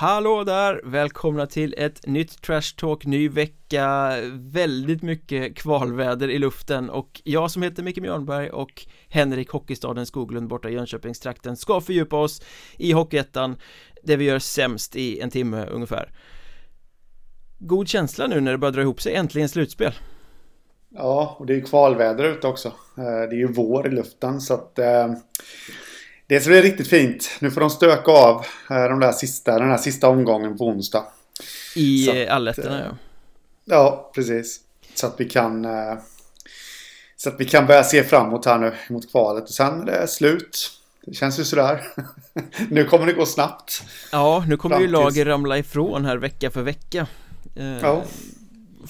Hallå där! Välkomna till ett nytt Trash Talk, ny vecka, väldigt mycket kvalväder i luften och jag som heter Micke Mjörnberg och Henrik Hockeystaden Skoglund borta i Jönköpingstrakten ska fördjupa oss i Hockeyettan, det vi gör sämst i en timme ungefär. God känsla nu när det börjar dra ihop sig, äntligen slutspel. Ja, och det är ju kvalväder ute också. Eh, det är ju vår i luften så att eh, det ska bli riktigt fint. Nu får de stöka av eh, de där sista, den här sista omgången på onsdag. I allettorna ja. Ja, precis. Så att vi kan så att vi kan börja se framåt här nu mot kvalet och sen är det slut. Det känns ju sådär. nu kommer det gå snabbt. Ja, nu kommer ju lager ramla ifrån här vecka för vecka. Ja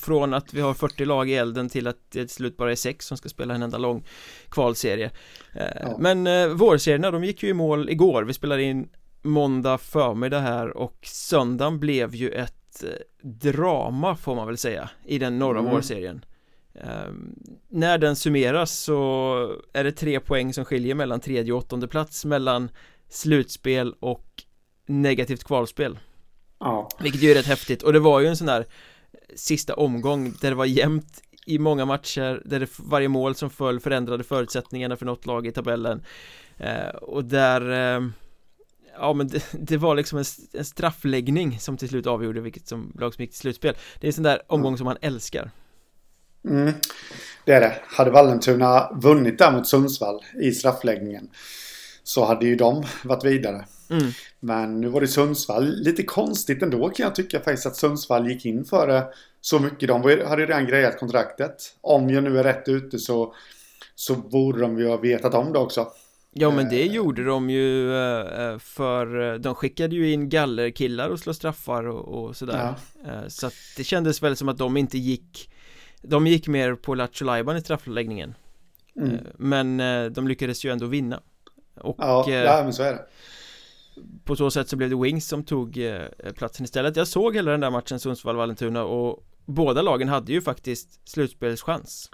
från att vi har 40 lag i elden till att det till slut bara är sex som ska spela en enda lång kvalserie. Eh, ja. Men eh, vårserierna de gick ju i mål igår, vi spelade in måndag förmiddag här och söndagen blev ju ett eh, drama får man väl säga i den norra mm. vårserien. Eh, När den summeras så är det tre poäng som skiljer mellan tredje och åttonde plats mellan slutspel och negativt kvalspel. Ja. Vilket ju är rätt häftigt. Och det var ju en sån där sista omgång där det var jämnt i många matcher där det, varje mål som föll förändrade förutsättningarna för något lag i tabellen. Eh, och där eh, ja men det, det, var liksom en, en straffläggning som till slut avgjorde vilket som lag som gick till slutspel. Det är en sån där omgång som man älskar. Mm, det är det. Hade Vallentuna vunnit där mot Sundsvall i straffläggningen så hade ju de varit vidare mm. Men nu var det Sundsvall. Lite konstigt ändå kan jag tycka faktiskt att Sundsvall gick in för det så mycket. De hade redan grejat kontraktet. Om jag nu är rätt ute så, så borde de ju ha vetat om det också. Ja men det eh. gjorde de ju eh, för de skickade ju in gallerkillar och slå straffar och, och sådär ja. Så att det kändes väl som att de inte gick De gick mer på Lattjo i straffläggningen mm. Men de lyckades ju ändå vinna och, ja, ja, men så är det på så sätt så blev det Wings som tog eh, platsen istället. Jag såg hela den där matchen Sundsvall-Vallentuna och båda lagen hade ju faktiskt slutspelschans.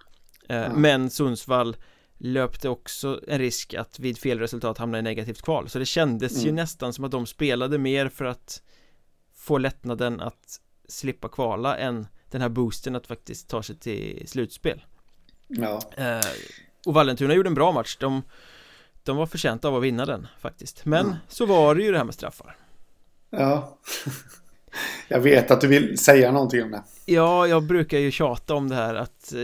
Mm. Men Sundsvall löpte också en risk att vid fel resultat hamna i negativt kval. Så det kändes mm. ju nästan som att de spelade mer för att få lättnaden att slippa kvala än den här boosten att faktiskt ta sig till slutspel. Ja. Eh, Och Vallentuna gjorde en bra match. De de var förtjänta av att vinna den faktiskt. Men mm. så var det ju det här med straffar. Ja. Jag vet att du vill säga någonting om det. Ja, jag brukar ju tjata om det här att eh,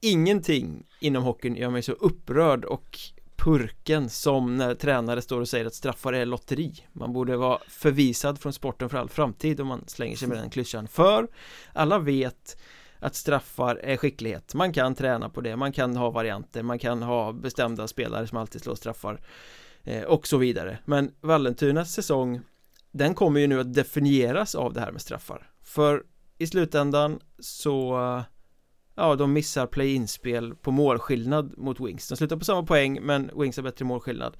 Ingenting inom hockeyn gör mig så upprörd och purken som när tränare står och säger att straffar är lotteri. Man borde vara förvisad från sporten för all framtid om man slänger sig med den klyschan. För alla vet att straffar är skicklighet. Man kan träna på det, man kan ha varianter, man kan ha bestämda spelare som alltid slår straffar eh, Och så vidare. Men Vallentunas säsong Den kommer ju nu att definieras av det här med straffar. För i slutändan så Ja, de missar play-in-spel på målskillnad mot Wings. De slutar på samma poäng men Wings har bättre målskillnad.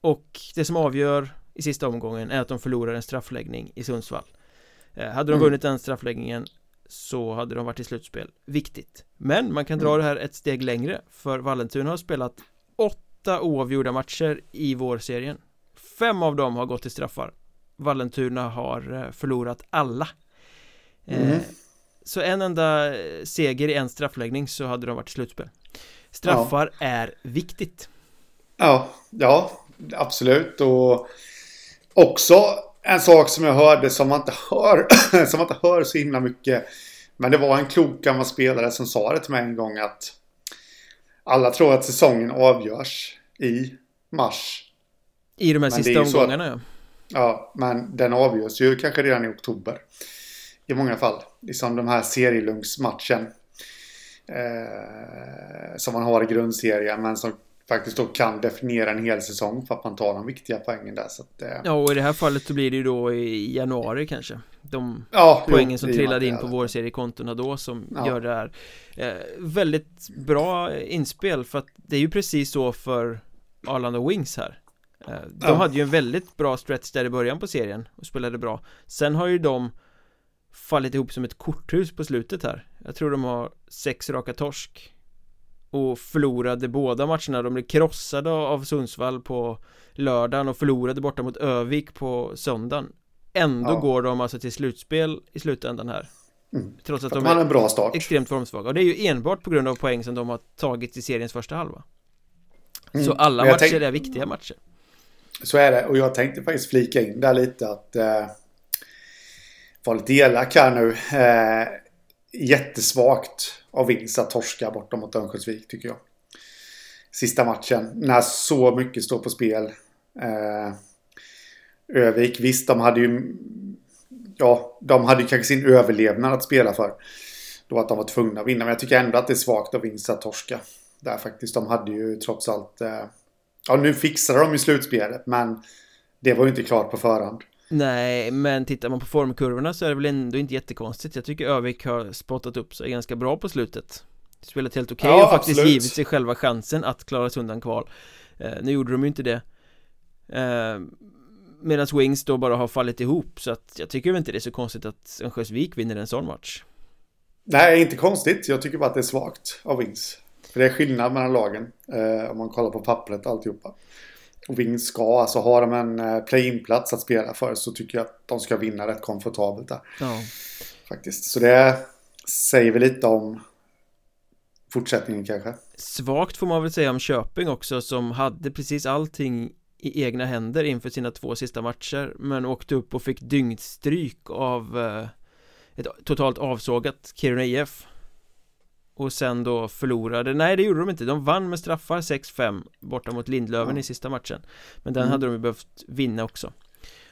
Och det som avgör i sista omgången är att de förlorar en straffläggning i Sundsvall. Eh, Hade de mm. vunnit den straffläggningen så hade de varit i slutspel. Viktigt. Men man kan dra mm. det här ett steg längre För Vallentuna har spelat åtta oavgjorda matcher i vårserien Fem av dem har gått till straffar. Vallentuna har eh, förlorat alla. Eh, mm. Så en enda seger i en straffläggning så hade de varit i slutspel. Straffar ja. är viktigt. Ja, ja, absolut. Och också en sak som jag hörde som man inte hör, som man inte hör så himla mycket. Men det var en klok gammal spelare som sa det till mig en gång att alla tror att säsongen avgörs i mars. I de här men sista omgångarna ja. Ja, men den avgörs ju kanske redan i oktober. I många fall. Liksom de här serielungsmatchen. Eh, som man har i grundserien men som faktiskt då kan definiera en hel säsong för att man tar de viktiga poängen där så att, eh... Ja och i det här fallet så blir det ju då i januari kanske. De ja, poängen jo, som trillade in på vårseriekontona då som ja. gör det här eh, Väldigt bra inspel för att det är ju precis så för Arlanda Wings här. Eh, De ja. hade ju en väldigt bra stretch där i början på serien och spelade bra. Sen har ju de fallit ihop som ett korthus på slutet här. Jag tror de har sex raka torsk och förlorade båda matcherna. De blev krossade av Sundsvall på lördagen och förlorade borta mot Övik på söndagen. Ändå Ja. går de alltså till slutspel i slutändan här Mm. Trots att att de är en bra start. extremt formsvaga och det är ju enbart på grund av poäng som de har tagit i seriens första halva Mm. Så alla matcher tänk- är viktiga matcher Så är det. Och jag tänkte faktiskt flika in där lite att eh, vara lite elak här nu. Eh, jättesvagt av Wings att torska borta mot Örnsköldsvik tycker jag. Sista matchen. När så mycket står på spel. Eh, Övik, visst de hade ju... Ja, de hade ju kanske sin överlevnad att spela för. Då att de var tvungna att vinna. Men jag tycker ändå att det är svagt av Wings att torska. Där faktiskt. De hade ju trots allt... Eh, Ja, nu fixade de ju slutspelet, men det var ju inte klart på förhand. Nej, men tittar man på formkurvorna så är det väl ändå inte jättekonstigt Jag tycker Övik har spottat upp sig ganska bra på slutet Spelat helt okej Ja, och faktiskt absolut. givit sig själva chansen att klara sig undan kval eh, Nu gjorde de ju inte det eh, Medan Wings då bara har fallit ihop så att jag tycker väl inte det är så konstigt att Örnsköldsvik vinner en sån match Nej, inte konstigt. Jag tycker bara att det är svagt av Wings. För det är skillnad mellan lagen. Eh, om man kollar på pappret och alltihopa. Och Wings ska, alltså har de en eh, play-in-plats att spela för så tycker jag att de ska vinna rätt komfortabelt där. Ja, Faktiskt. Så det säger vi lite om fortsättningen kanske. Svagt får man väl säga om Köping också som hade precis allting i egna händer inför sina två sista matcher men åkte upp och fick dyngstryk av eh, ett totalt avsågat Kiruna IF och sen då förlorade, nej det gjorde de inte, de vann med straffar 6-5 borta mot Lindlöven Ja. i sista matchen men den Mm. hade de ju behövt vinna också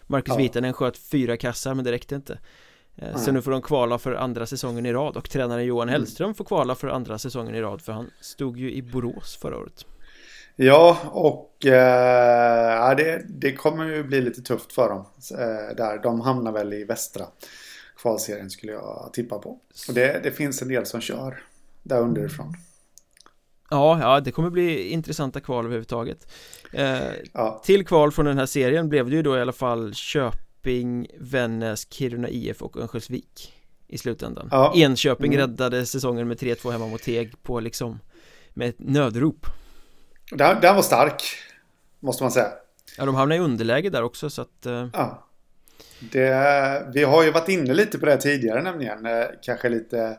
Marcus Ja. Vitanen sköt fyra kassar men det räckte inte Eh, Så nu får de kvala för andra säsongen i rad och tränaren Johan Mm. Hellström får kvala för andra säsongen i rad för han stod ju i Borås förra året Ja, och eh, det, det kommer ju bli lite tufft för dem. Eh, där. De hamnar väl i västra kvalserien skulle jag tippa på. Och det, det finns en del som kör där underifrån. Ja, ja det kommer bli intressanta kval överhuvudtaget eh, Ja, Till kval från den här serien blev det ju då i alla fall Köping, Vännäs, Kiruna IF och Örnsköldsvik I slutändan Ja. Enköping Mm. räddade säsongen med 3-2 hemma mot Teg på liksom Med ett nödrop den, den var stark. Måste man säga. Ja, de hamnade i underläge där också så att eh, Ja. Det, vi har ju varit inne lite på det tidigare nämligen. Eh, Kanske lite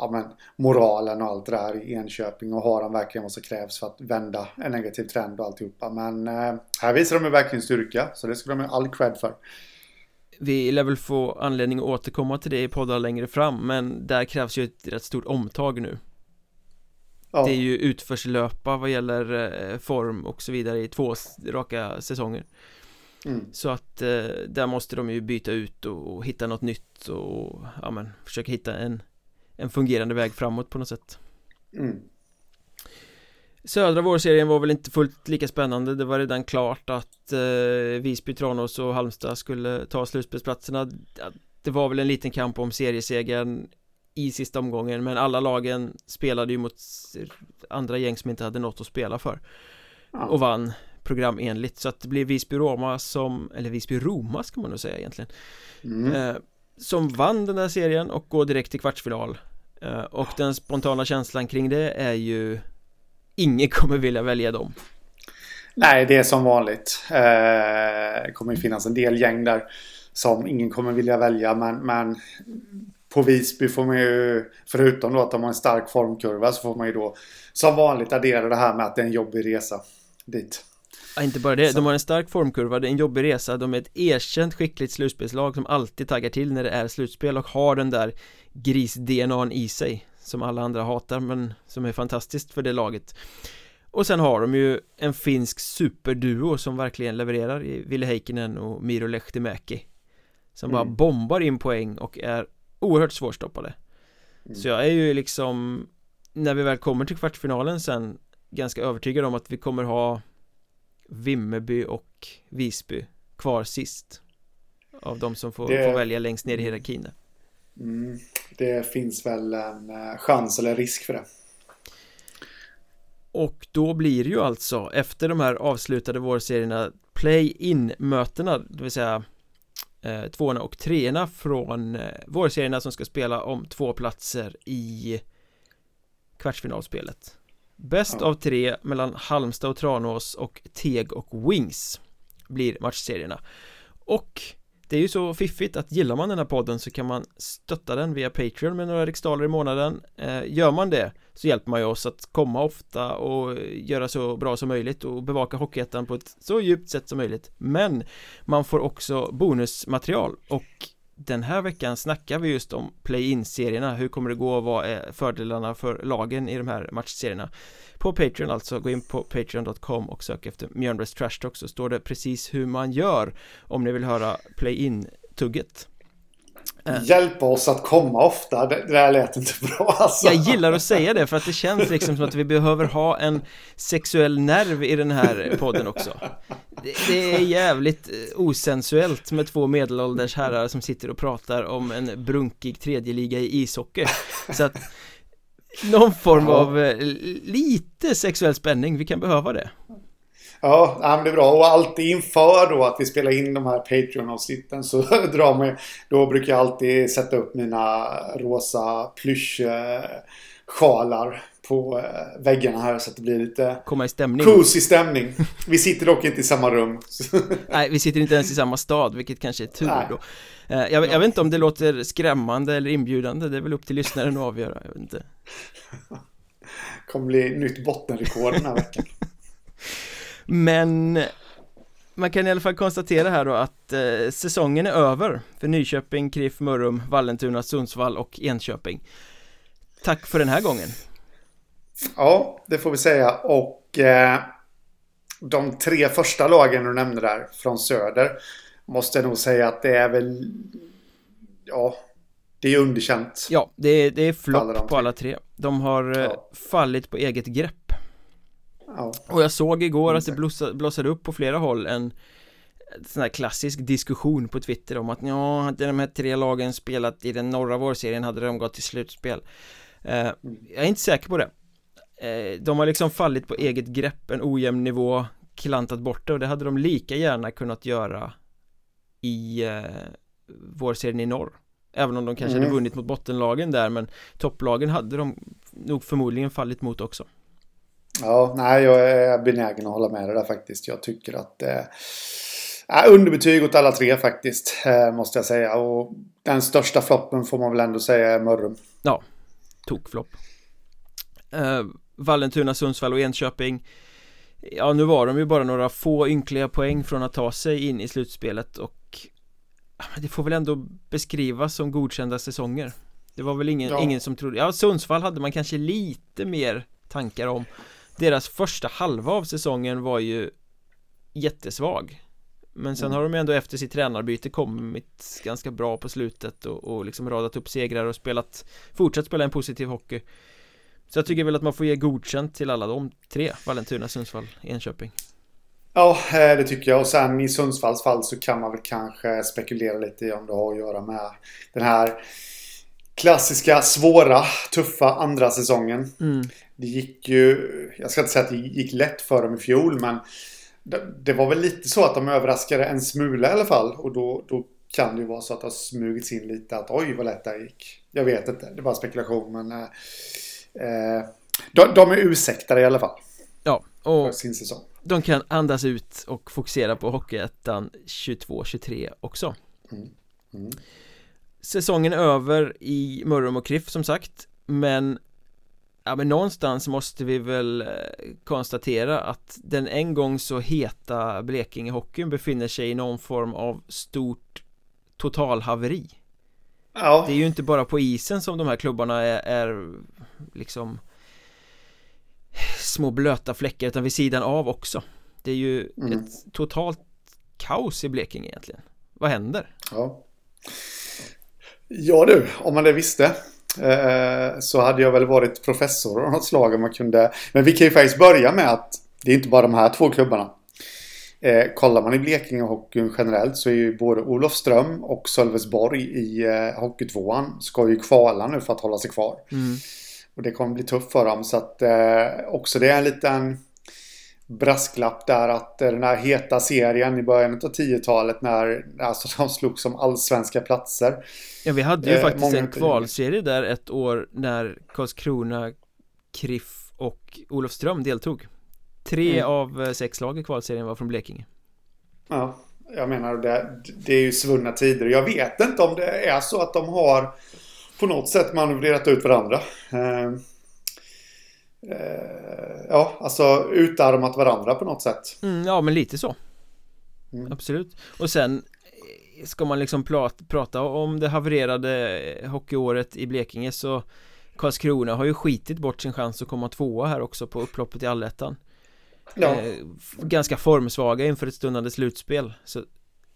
ja, men, moralen och allt det där i Enköping. Och har de verkligen vad som krävs för att vända en negativ trend och alltihopa. Men eh, här visar de ju verkligen styrka. Så det ska de ha all cred för. Vi lär väl få anledning att återkomma till det i poddar längre fram Men där krävs ju ett rätt stort omtag nu Ja, Det är ju utförslöpa vad gäller eh, form och så vidare i två raka säsonger mm, Så att eh, där måste de ju byta ut och, och hitta något nytt och ja men försöka hitta en en fungerande väg framåt på något sätt. Mm. Södra vårserien var väl inte fullt lika spännande. Det var redan klart att eh, Visby, Tranås och Halmstad skulle ta slutspelsplatserna Det var väl en liten kamp om seriesegern i sista omgången men alla lagen spelade ju mot andra gäng som inte hade något att spela för och vann programenligt. Så att det blev Visby-Roma som, eller Visby-Roma ska man nog säga egentligen Mm. eh, Som vann den där serien och går direkt till kvartsfinal Eh, och den spontana känslan kring det är ju Ingen kommer vilja välja dem Nej, det är som vanligt. Eh, det kommer ju finnas en del gäng där som ingen kommer vilja välja. Men, men på Visby får man ju, förutom då att de har en stark formkurva, så får man ju då som vanligt addera det här med att det är en jobbig resa dit ja, Inte bara det, Så- de har en stark formkurva, det är en jobbig resa De är ett erkänt skickligt slutspelslag som alltid taggar till när det är slutspel och har den där gris-DNAn i sig Som alla andra hatar men som är fantastiskt för det laget Och sen har de ju en finsk superduo som verkligen levererar i Ville Heikkinen och Miro Lehtimäki Som bara Mm. bombar in poäng och är oerhört svårstoppade Mm. Så jag är ju liksom När vi väl kommer till kvartsfinalen sen Ganska övertygad om att vi kommer ha Vimmerby och Visby kvar sist Av de som får, Det- får välja längst ner i hierarkin. Mm, det finns väl en eh, chans eller risk för det. Och då blir det ju alltså efter de här avslutade vårserierna Play-in-mötena, det vill säga eh, tvåorna och treorna från eh, vårserierna som ska spela om två platser i kvartsfinalspelet Bäst Ja. av tre mellan Halmstad och Tranås och Teg och Wings blir matchserierna. Och Det är ju så fiffigt att gillar man den här podden så kan man stötta den via Patreon med några riksdaler i månaden. Eh, Gör man det så hjälper man ju oss att komma ofta och göra så bra som möjligt och bevaka Hockeyettan på ett så djupt sätt som möjligt. Men man får också bonusmaterial och den här veckan snackar vi just om play-in-serierna. Hur kommer det gå och vad är fördelarna för lagen i de här matchserierna? På Patreon alltså, gå in på patreon.com och sök efter Mjölnbergs Trash Talk så står det precis hur man gör om ni vill höra play-in-tugget. Hjälpa oss att komma ofta. Det, det där lät inte bra alltså. Jag gillar att säga det för att det känns liksom som att vi behöver ha en sexuell nerv i den här podden också. Det, det är jävligt eh, osensuellt med två medelålders herrar som sitter och pratar om en brunkig tredjeliga i ishockey. Så att någon form av eh, lite sexuell spänning, vi kan behöva det Ja, men det är bra. Och alltid inför då att vi spelar in de här Patreon-avsnitten så drar man Då brukar jag alltid sätta upp mina rosa plyschsjalar på eh, väggarna här så att det blir lite Komma i stämning. Cozy stämning. Vi sitter dock inte i samma rum. Nej, vi sitter inte ens i samma stad, vilket kanske är tur Nej. då. Eh, jag, jag, vet inte om det låter skrämmande eller inbjudande, det är väl upp till lyssnaren att avgöra, jag vet inte. Kommer bli nytt bottenrekord den här veckan Men man kan i alla fall konstatera här då att eh, säsongen är över för Nyköping, KRIF, Mörrum, Vallentuna, Sundsvall och Enköping. Tack för den här gången. Ja, det får vi säga. Och eh, de tre första lagen du nämnde där från söder måste jag nog säga att det är väl ja, det är underkänt. Ja, det är, det är flopp på alla tre. De har eh, ja. fallit på eget grepp Ja. Och jag såg igår att det blossade, blossade upp på flera håll en sån här klassisk diskussion på Twitter om att ja, hade de här tre lagen spelat i den norra vårserien hade de gått till slutspel eh, mm. Jag är inte säker på det eh, De har liksom fallit på eget grepp, en ojämn nivå klantat bort det och det hade de lika gärna kunnat göra i eh, vårserien i norr Även om de kanske mm. hade vunnit mot bottenlagen där men topplagen hade de nog förmodligen fallit mot också Ja, nej, jag är benägen att hålla med dig där faktiskt. Jag tycker att är underbetyg åt alla tre faktiskt, eh, måste jag säga. Och den största floppen får man väl ändå säga är Mörrum. Ja, tokflopp. Eh, Vallentuna, Sundsvall och Enköping. Ja, nu var de ju bara några få ynkliga poäng från att ta sig in i slutspelet och det får väl ändå beskrivas som godkända säsonger. Det var väl ingen, ja. ingen som trodde, ja Sundsvall hade man kanske lite mer tankar om deras första halva av säsongen var ju jättesvag Men sen mm. har de ändå efter sitt tränarbyte kommit ganska bra på slutet och, och liksom radat upp segrar och spelat Fortsatt spela en positiv hockey Så jag tycker väl att man får ge godkänt till alla de tre Vallentuna, Sundsvall, Enköping Ja, eh, det tycker jag. Och sen i Sundsvalls fall så kan man väl kanske spekulera lite om det har att göra med den här klassiska, svåra, tuffa andra säsongen. Mm. Det gick ju, jag ska inte säga att det gick lätt för dem i fjol, men det, det, var väl lite så att de överraskade en smula i alla fall. Och då, då kan det ju vara så att det har smugits in lite att oj vad lätt det gick. Jag vet inte, det var spekulation men eh, eh, de, de är ursäktade i alla fall. Ja, och sin säsong. de kan andas ut och fokusera på Hockeyettan 22-23 också. Mm. Mm. Säsongen över i Mörrum och Kriff som sagt. Men Ja men någonstans måste vi väl eh, konstatera att den en gång så heta Blekingehockeyn befinner sig i någon form av stort totalhaveri. Ja. Det är ju inte bara på isen som de här klubbarna är, är liksom små blöta fläckar utan vid sidan av också. Det är ju mm. ett totalt kaos i Blekinge egentligen. Vad händer? Ja Ja du, om man det visste eh, så hade jag väl varit professor av något slag om man kunde. Men vi kan ju faktiskt börja med att det är inte bara de här två klubbarna. Eh, kollar man i Blekingehockeyn generellt så är ju både Olofström och Sölvesborg i eh, Hockeytvåan ska ju kvala nu för att hålla sig kvar. Mm. Och det kommer bli tufft för dem så att eh, också det är en liten brasklapp där att den här heta serien i början av 10-talet när alltså, de slogs som allsvenska platser. Ja, vi hade ju eh, faktiskt en kvalserie där ett år när Karlskrona, Kriff och Olofström deltog. Tre mm. av eh, sex lag i kvalserien var från Blekinge. Ja, Jag menar, det, det är ju svunna tider. Jag vet inte om det är så att de har på något sätt manövrerat ut varandra. Eh, eh, ja, alltså utarmat varandra på något sätt. Mm, ja, men lite så. Mm. Absolut. Och sen eh, ska man liksom prata, prata om det havererade hockeyåret i Blekinge så Karlskrona har ju skitit bort sin chans att komma tvåa här också på upploppet i allettan ja. eh, Ganska formsvaga inför ett stundande slutspel Så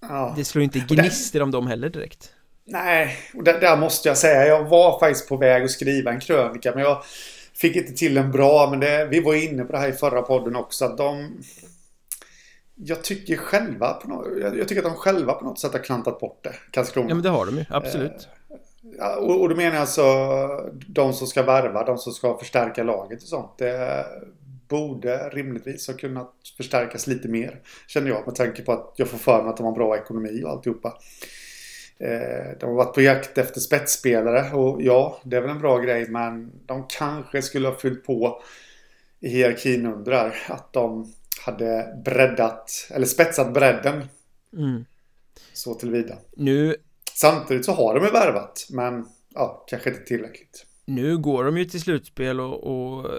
ja. det slår inte gnister om dem heller direkt Nej, och där, där, måste jag säga Jag var faktiskt på väg att skriva en krönika men jag Fick inte till en bra men det, vi var inne på det här i förra podden också att de jag tycker själva på något, jag, tycker att de själva på något sätt har klantat bort det, Karlskrona. Ja men det har de ju, absolut. Eh, och, och då menar jag alltså de som ska värva, de som ska förstärka laget och sånt. Det borde rimligtvis ha kunnat förstärkas lite mer. Känner jag med tanke på att jag får för mig att de har bra ekonomi och alltihopa. Eh, de har varit på jakt efter spetsspelare och ja, det är väl en bra grej men de kanske skulle ha fyllt på i hierarkin under där. Att de hade breddat, eller spetsat bredden. Mm. Så tillvida. Nu Samtidigt så har de ju värvat, men ja, kanske inte tillräckligt. Nu går de ju till slutspel och, och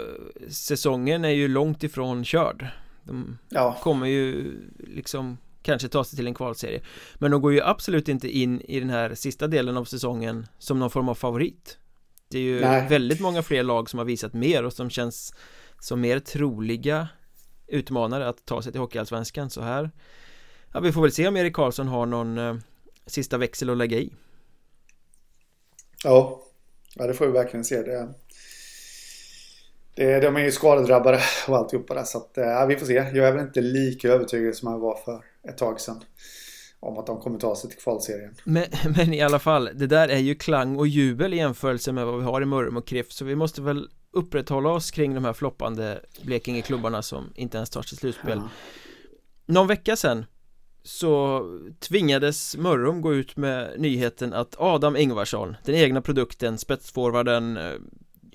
säsongen är ju långt ifrån körd. De ja. kommer ju liksom kanske ta sig till en kvalserie. Men de går ju absolut inte in i den här sista delen av säsongen som någon form av favorit. Det är ju Nej. väldigt många fler lag som har visat mer och som känns som mer troliga utmanare att ta sig till Hockeyallsvenskan så här Ja vi får väl se om Erik Karlsson har någon eh, sista växel att lägga i. Ja, ja det får vi verkligen se. Det, det, de är ju skadedrabbade och alltihopa där så att, ja, vi får se. Jag är väl inte lika övertygad som jag var för ett tag sedan om att de kommer ta sig till kvalserien. Men, men i alla fall, det där är ju klang och jubel i jämförelse med vad vi har i Mörrum och Kriff så vi måste väl upprätthålla oss kring de här floppande Blekinge-klubbarna som inte ens tar sig slutspel. Ja. Någon vecka sedan så tvingades Mörrum gå ut med nyheten att Adam Ingvarsson, den egna produkten, spetsforwarden, eh,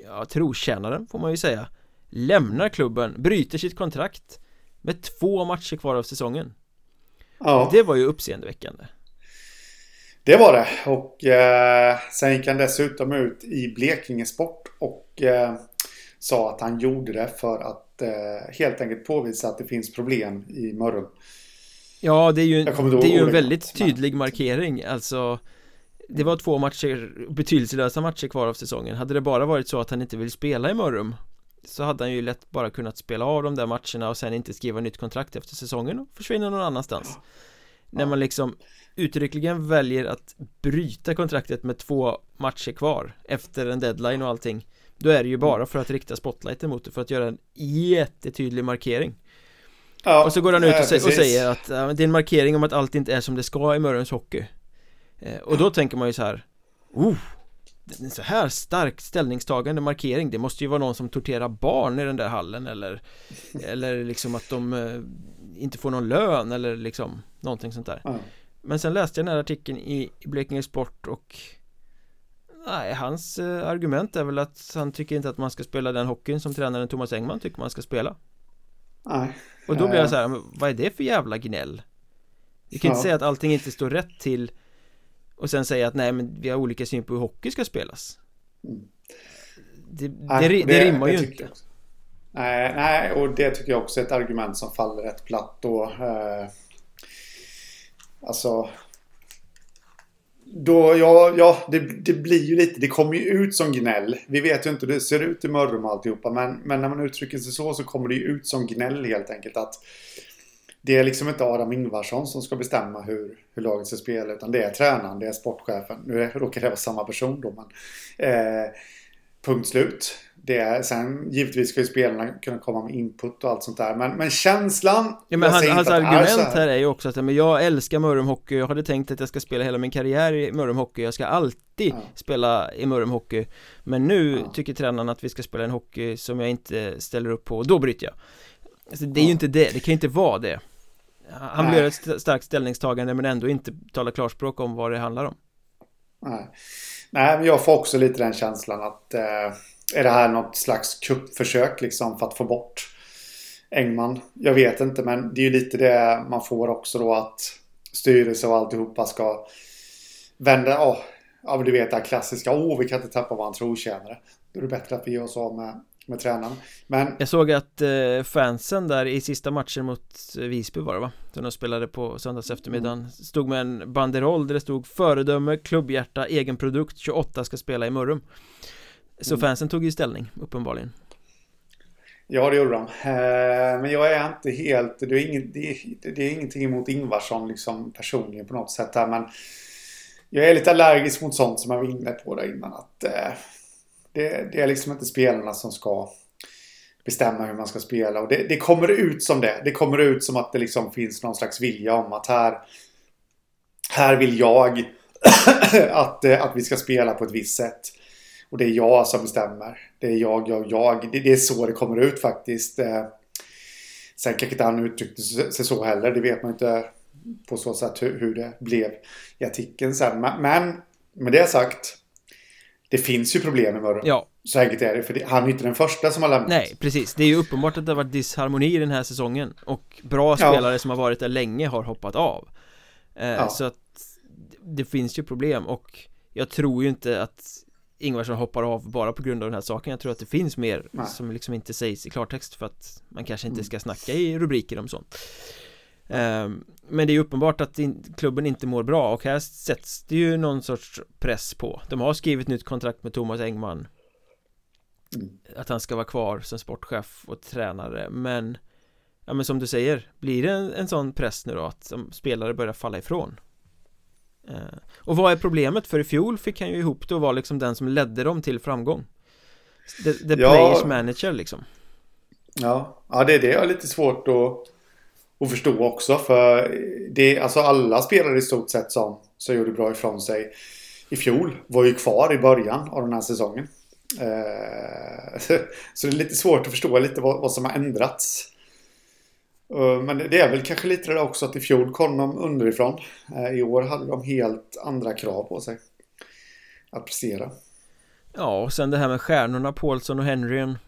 ja, trotjänaren får man ju säga lämnar klubben, bryter sitt kontrakt med två matcher kvar av säsongen. Ja. Det var ju uppseendeväckande. Det var det. Och eh, sen gick han dessutom ut i Blekinge Sport och eh, sa att han gjorde det för att eh, helt enkelt påvisa att det finns problem i Mörrum. Ja, det är ju, det är ju en väldigt tydlig markering, alltså Det var två matcher, betydelselösa matcher kvar av säsongen. Hade det bara varit så att han inte vill spela i Mörrum Så hade han ju lätt bara kunnat spela av de där matcherna och sen inte skriva nytt kontrakt efter säsongen och försvinna någon annanstans. Ja. När man liksom uttryckligen väljer att bryta kontraktet med två matcher kvar efter en deadline och allting Då är det ju bara för att rikta spotlighten mot det, för att göra en jättetydlig markering. Ja, och så går han ut och, ja, och säger att det är en markering om att allt inte är som det ska i Mörrums hockey Och då tänker man ju så här Oh, en så här stark ställningstagande markering Det måste ju vara någon som torterar barn i den där hallen eller Eller liksom att de eh, inte får någon lön eller liksom Någonting sånt där mm. Men sen läste jag den här artikeln i, i Blekinge Sport och Nej, hans eh, argument är väl att han tycker inte att man ska spela den hockeyn som tränaren Thomas Engman tycker man ska spela Nej och då blir jag så här, vad är det för jävla gnäll? Vi kan ja. inte säga att allting inte står rätt till Och sen säga att nej men vi har olika syn på hur hockey ska spelas det, nej, det, det, rimmar det ju inte Nej, nej, och det tycker jag också är ett argument som faller rätt platt då eh, Alltså då, ja, ja det, det, blir ju lite, det kommer ju ut som gnäll. Vi vet ju inte hur det ser ut i Mörrum och alltihopa. Men, men när man uttrycker sig så så kommer det ju ut som gnäll helt enkelt. Att det är liksom inte Adam Ingvarsson som ska bestämma hur, hur laget ska spela. Utan det är tränaren, det är sportchefen. Nu råkar det vara samma person då men. Eh, punkt slut det är, sen givetvis ska ju spelarna kunna komma med input och allt sånt där Men, men känslan Ja men han, hans argument här. här är ju också att men jag älskar Mörrum Hockey Jag hade tänkt att jag ska spela hela min karriär i Mörrum Hockey Jag ska alltid ja. spela i Mörrum Hockey Men nu ja. tycker tränaren att vi ska spela en hockey som jag inte ställer upp på då bryter jag alltså, Det är ja. ju inte det, det kan ju inte vara det Han Nej. blir ett starkt ställningstagande men ändå inte tala klarspråk om vad det handlar om Nej Nej men jag får också lite den känslan att eh är det här något slags kuppförsök liksom för att få bort Engman? Jag vet inte men det är ju lite det man får också då att styrelse och alltihopa ska vända, ja, ja men du vet det här klassiska, åh vi kan inte tappa våran trotjänare. Då är det bättre att vi gör oss av med, med tränaren. Men... Jag såg att eh, fansen där i sista matchen mot Visby var det va? Som de spelade på söndags eftermiddagen mm. Stod med en banderoll där det stod Föredöme, klubbhjärta, egen produkt 28 ska spela i Mörrum Så mm. fansen tog ju ställning, uppenbarligen Ja, det gjorde de. Eh, men jag är inte helt... Det är, inget, det är, det är ingenting emot Ingvarsson liksom personligen på något sätt här, men jag är lite allergisk mot sånt som jag var inne på där innan. Att, eh, det, det, är liksom inte spelarna som ska bestämma hur man ska spela. Och det, det, kommer ut som det. Det kommer ut som att det liksom finns någon slags vilja om att här, här vill jag att, eh, att vi ska spela på ett visst sätt. Och det är jag som bestämmer. Det är jag, jag, jag. Det, det är så det kommer ut faktiskt. Eh, sen kanske inte han uttryckte sig så heller. Det vet man inte på så sätt hur, hur det blev i artikeln sen. Men med det sagt. Det finns ju problem med Murray. Ja. Så enkelt är det. För han är inte den första som har lämnat. Nej, precis. Det är ju uppenbart att det har varit disharmoni den här säsongen. Och bra spelare som har varit där länge har hoppat av. Eh, ja. Så att det finns ju problem och jag tror ju inte att Ingvarsson hoppar av bara på grund av den här saken Jag tror att det finns mer Nej. som liksom inte sägs i klartext för att man kanske inte mm. ska snacka i rubriker om sånt Men det är ju uppenbart att klubben inte mår bra och här sätts det ju någon sorts press på De har skrivit nytt kontrakt med Thomas Engman mm. Att han ska vara kvar som sportchef och tränare men Ja men som du säger, blir det en, en sån press nu då att spelare börjar falla ifrån? Eh, och vad är problemet? För i fjol fick han ju ihop det och var liksom den som ledde dem till framgång The, the ja, players manager liksom Ja, ja det är det jag är lite svårt att, att förstå också för det, alltså alla spelare i stort sett som, som gjorde bra ifrån sig i fjol var ju kvar i början av den här säsongen. Eh, så det är lite svårt att förstå lite vad, vad som har ändrats. Eh, men det är väl kanske lite det också att i fjol kom de underifrån. Eh, I år hade de helt andra krav på sig. Att prestera. Ja, och sen det här med stjärnorna, Paulsson och Henryn.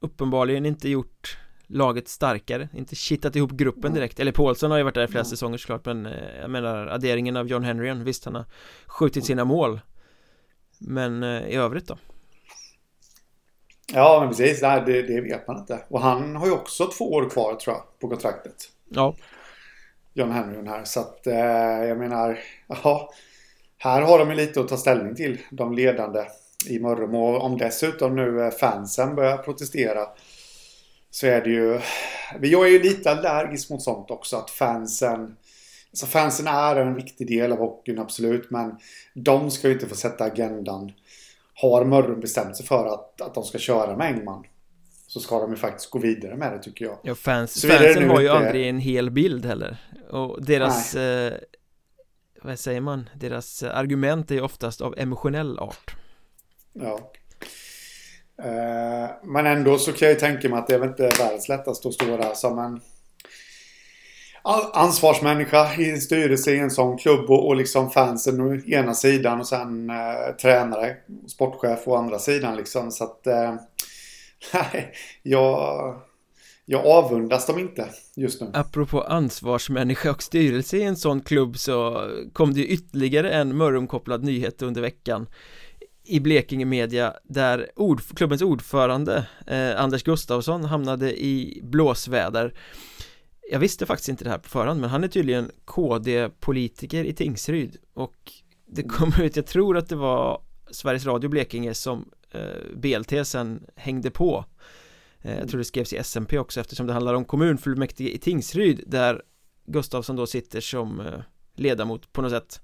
Uppenbarligen inte gjort laget starkare, inte kittat ihop gruppen direkt Eller Paulsson har ju varit där i flera säsonger såklart Men eh, jag menar adderingen av John Henryen Visst han har skjutit sina mål Men i övrigt då? Ja, men precis. Nej, det, det, vet man inte. Och han har ju också två år kvar tror jag på kontraktet. Ja. John Henry här. Så att eh, jag menar, ja. Här har de ju lite att ta ställning till. De ledande i Mörrum. Och om dessutom nu eh, fansen börjar protestera. Så är det ju... Jag är ju lite allergisk mot sånt också. Att fansen... Alltså fansen är en viktig del av hockeyn, absolut. Men de ska ju inte få sätta agendan har Mörrum bestämt sig för att, att de ska köra med Engman så ska de ju faktiskt gå vidare med det tycker jag. Ja, fans, fansen har ju inte... aldrig en hel bild heller. Och deras, eh, vad säger man, deras argument är ju oftast av emotionell art. Ja. Eh, men ändå så kan jag ju tänka mig att det är väl inte världens lättaste att stå där som en ansvarsmänniska i en styrelse i en sån klubb och, och liksom fansen å ena sidan och sen eh, tränare, sportchef å andra sidan liksom. Så att eh, nej, jag, jag avundas dem inte just nu. Apropå ansvarsmänniska och styrelse i en sån klubb så kom det ytterligare en Mörrumkopplad nyhet under veckan i Blekinge Media där ord, klubbens ordförande eh, Anders Gustafsson hamnade i blåsväder. Jag visste faktiskt inte det här på förhand men han är tydligen KD-politiker i Tingsryd och det kom ut, jag tror att det var Sveriges Radio Blekinge som eh, BLT sen hängde på. Eh, Jag tror det skrevs i SMP också eftersom det handlar om kommunfullmäktige i Tingsryd där Gustafsson då sitter som eh, ledamot på något sätt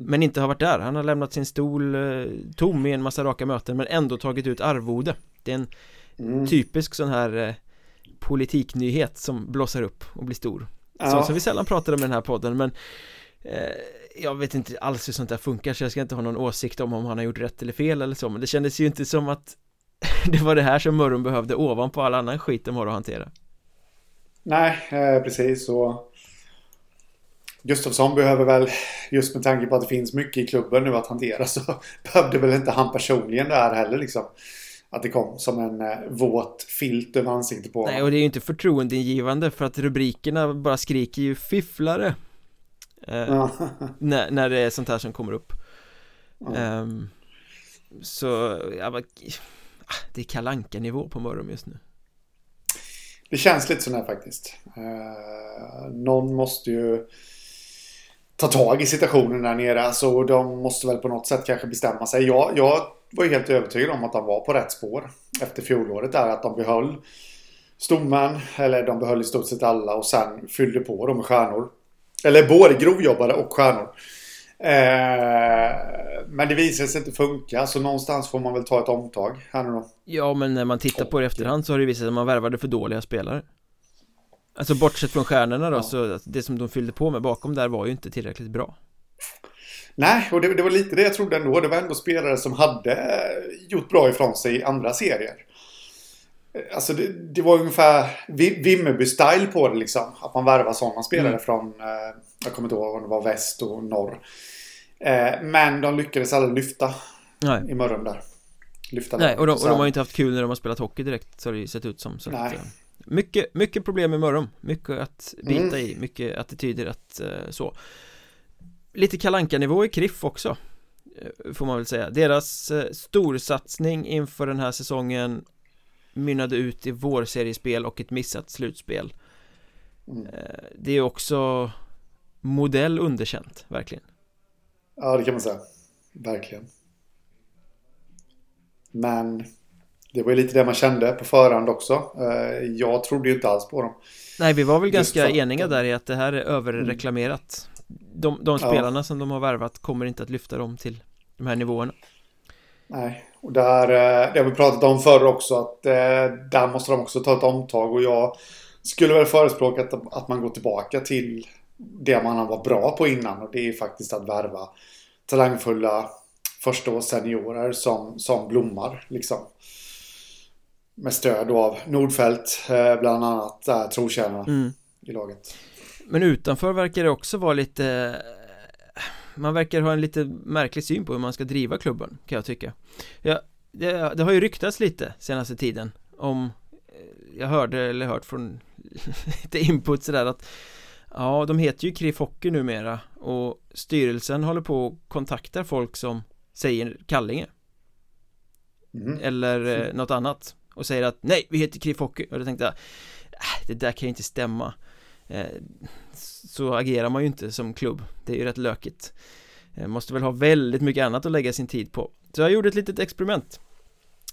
Men inte har varit där, han har lämnat sin stol eh, tom i en massa raka möten men ändå tagit ut arvode Det är en mm. typisk sån här eh, politiknyhet som blossar upp och blir stor ja. Så som vi sällan pratar om i den här podden men eh, Jag vet inte alls hur sånt där funkar så jag ska inte ha någon åsikt om om han har gjort rätt eller fel eller så men det kändes ju inte som att Det var det här som Mörrum behövde ovanpå all annan skit de har att hantera Nej, eh, precis och Gustafsson behöver väl, just med tanke på att det finns mycket i klubben nu att hantera så behövde väl inte han personligen där heller liksom. att det kom som en eh, våt filt över ansiktet på honom. Nej, och det är ju inte förtroendeingivande för att rubrikerna bara skriker ju fifflare eh, när, när det är sånt här som kommer upp ja. um, Så, ja, ah, det är kalanka nivå på Mörrum just nu Det känns lite sådär faktiskt uh, Någon måste ju ta tag i situationen där nere. Alltså, så de måste väl på något sätt kanske bestämma sig. Jag, jag var ju helt övertygad om att de var på rätt spår efter fjolåret där. Att de behöll stommen, eller de behöll i stort sett alla och sen fyllde på dem med stjärnor. Eller både grovjobbare och stjärnor. Eh, men det visade sig inte funka så någonstans får man väl ta ett omtag här nu då. Ja men när man tittar på det i efterhand så har det visat sig att man värvade för dåliga spelare. Alltså bortsett från stjärnorna då, ja. så det som de fyllde på med bakom där var ju inte tillräckligt bra. Nej, och det, det, var lite det jag trodde ändå. Det var ändå spelare som hade gjort bra ifrån sig i andra serier. Alltså det, det var ungefär Vimmerby-style på det liksom. Att man värvar sådana spelare mm. från, eh, jag kommer inte ihåg om det var väst och norr. Eh, men de lyckades aldrig lyfta Nej. i Mörrum där. Lyfta Nej, och de, och de har ju inte haft kul när de har spelat hockey direkt så har det ju sett ut som. Så Nej. Att, mycket, mycket problem med Mörrum. Mycket att bita mm. i, mycket attityder att uh, så. Lite kalanka nivå i Kriff också uh, Får man väl säga. Deras uh, storsatsning inför den här säsongen Mynnade ut i vårseriespel och ett missat slutspel. Mm. Det är också Modell underkänt, verkligen. Ja, det kan man säga. Verkligen. Men det var ju lite det man kände på förhand också. Eh, jag trodde ju inte alls på dem. Nej, vi var väl ganska för... eniga där i att det här är överreklamerat. De, de spelarna ja. som de har värvat kommer inte att lyfta dem till de här nivåerna. Nej, och där, eh, det har vi pratat om förr också, att eh, där måste de också ta ett omtag och jag skulle väl förespråka att, att man går tillbaka till det man var bra på innan och det är faktiskt att värva talangfulla första seniorer som, som blommar liksom med stöd av Nordfält eh, bland annat där trotjänarna mm. i laget. Men utanför verkar det också vara lite Man verkar ha en lite märklig syn på hur man ska driva klubben kan jag tycka ja, det, det har ju ryktats lite senaste tiden om Jag hörde eller hört från lite input sådär att Ja, de heter ju KRIF Hockey numera och styrelsen håller på och kontaktar folk som säger Kallinge mm. Eller eh, något annat och säger att nej, vi heter KRIF Hockey och då tänkte jag äh, det där kan ju inte stämma. Eh, så agerar man ju inte som klubb. Det är ju rätt lökigt. Eh, måste väl ha väldigt mycket annat att lägga sin tid på. Så jag gjorde ett litet experiment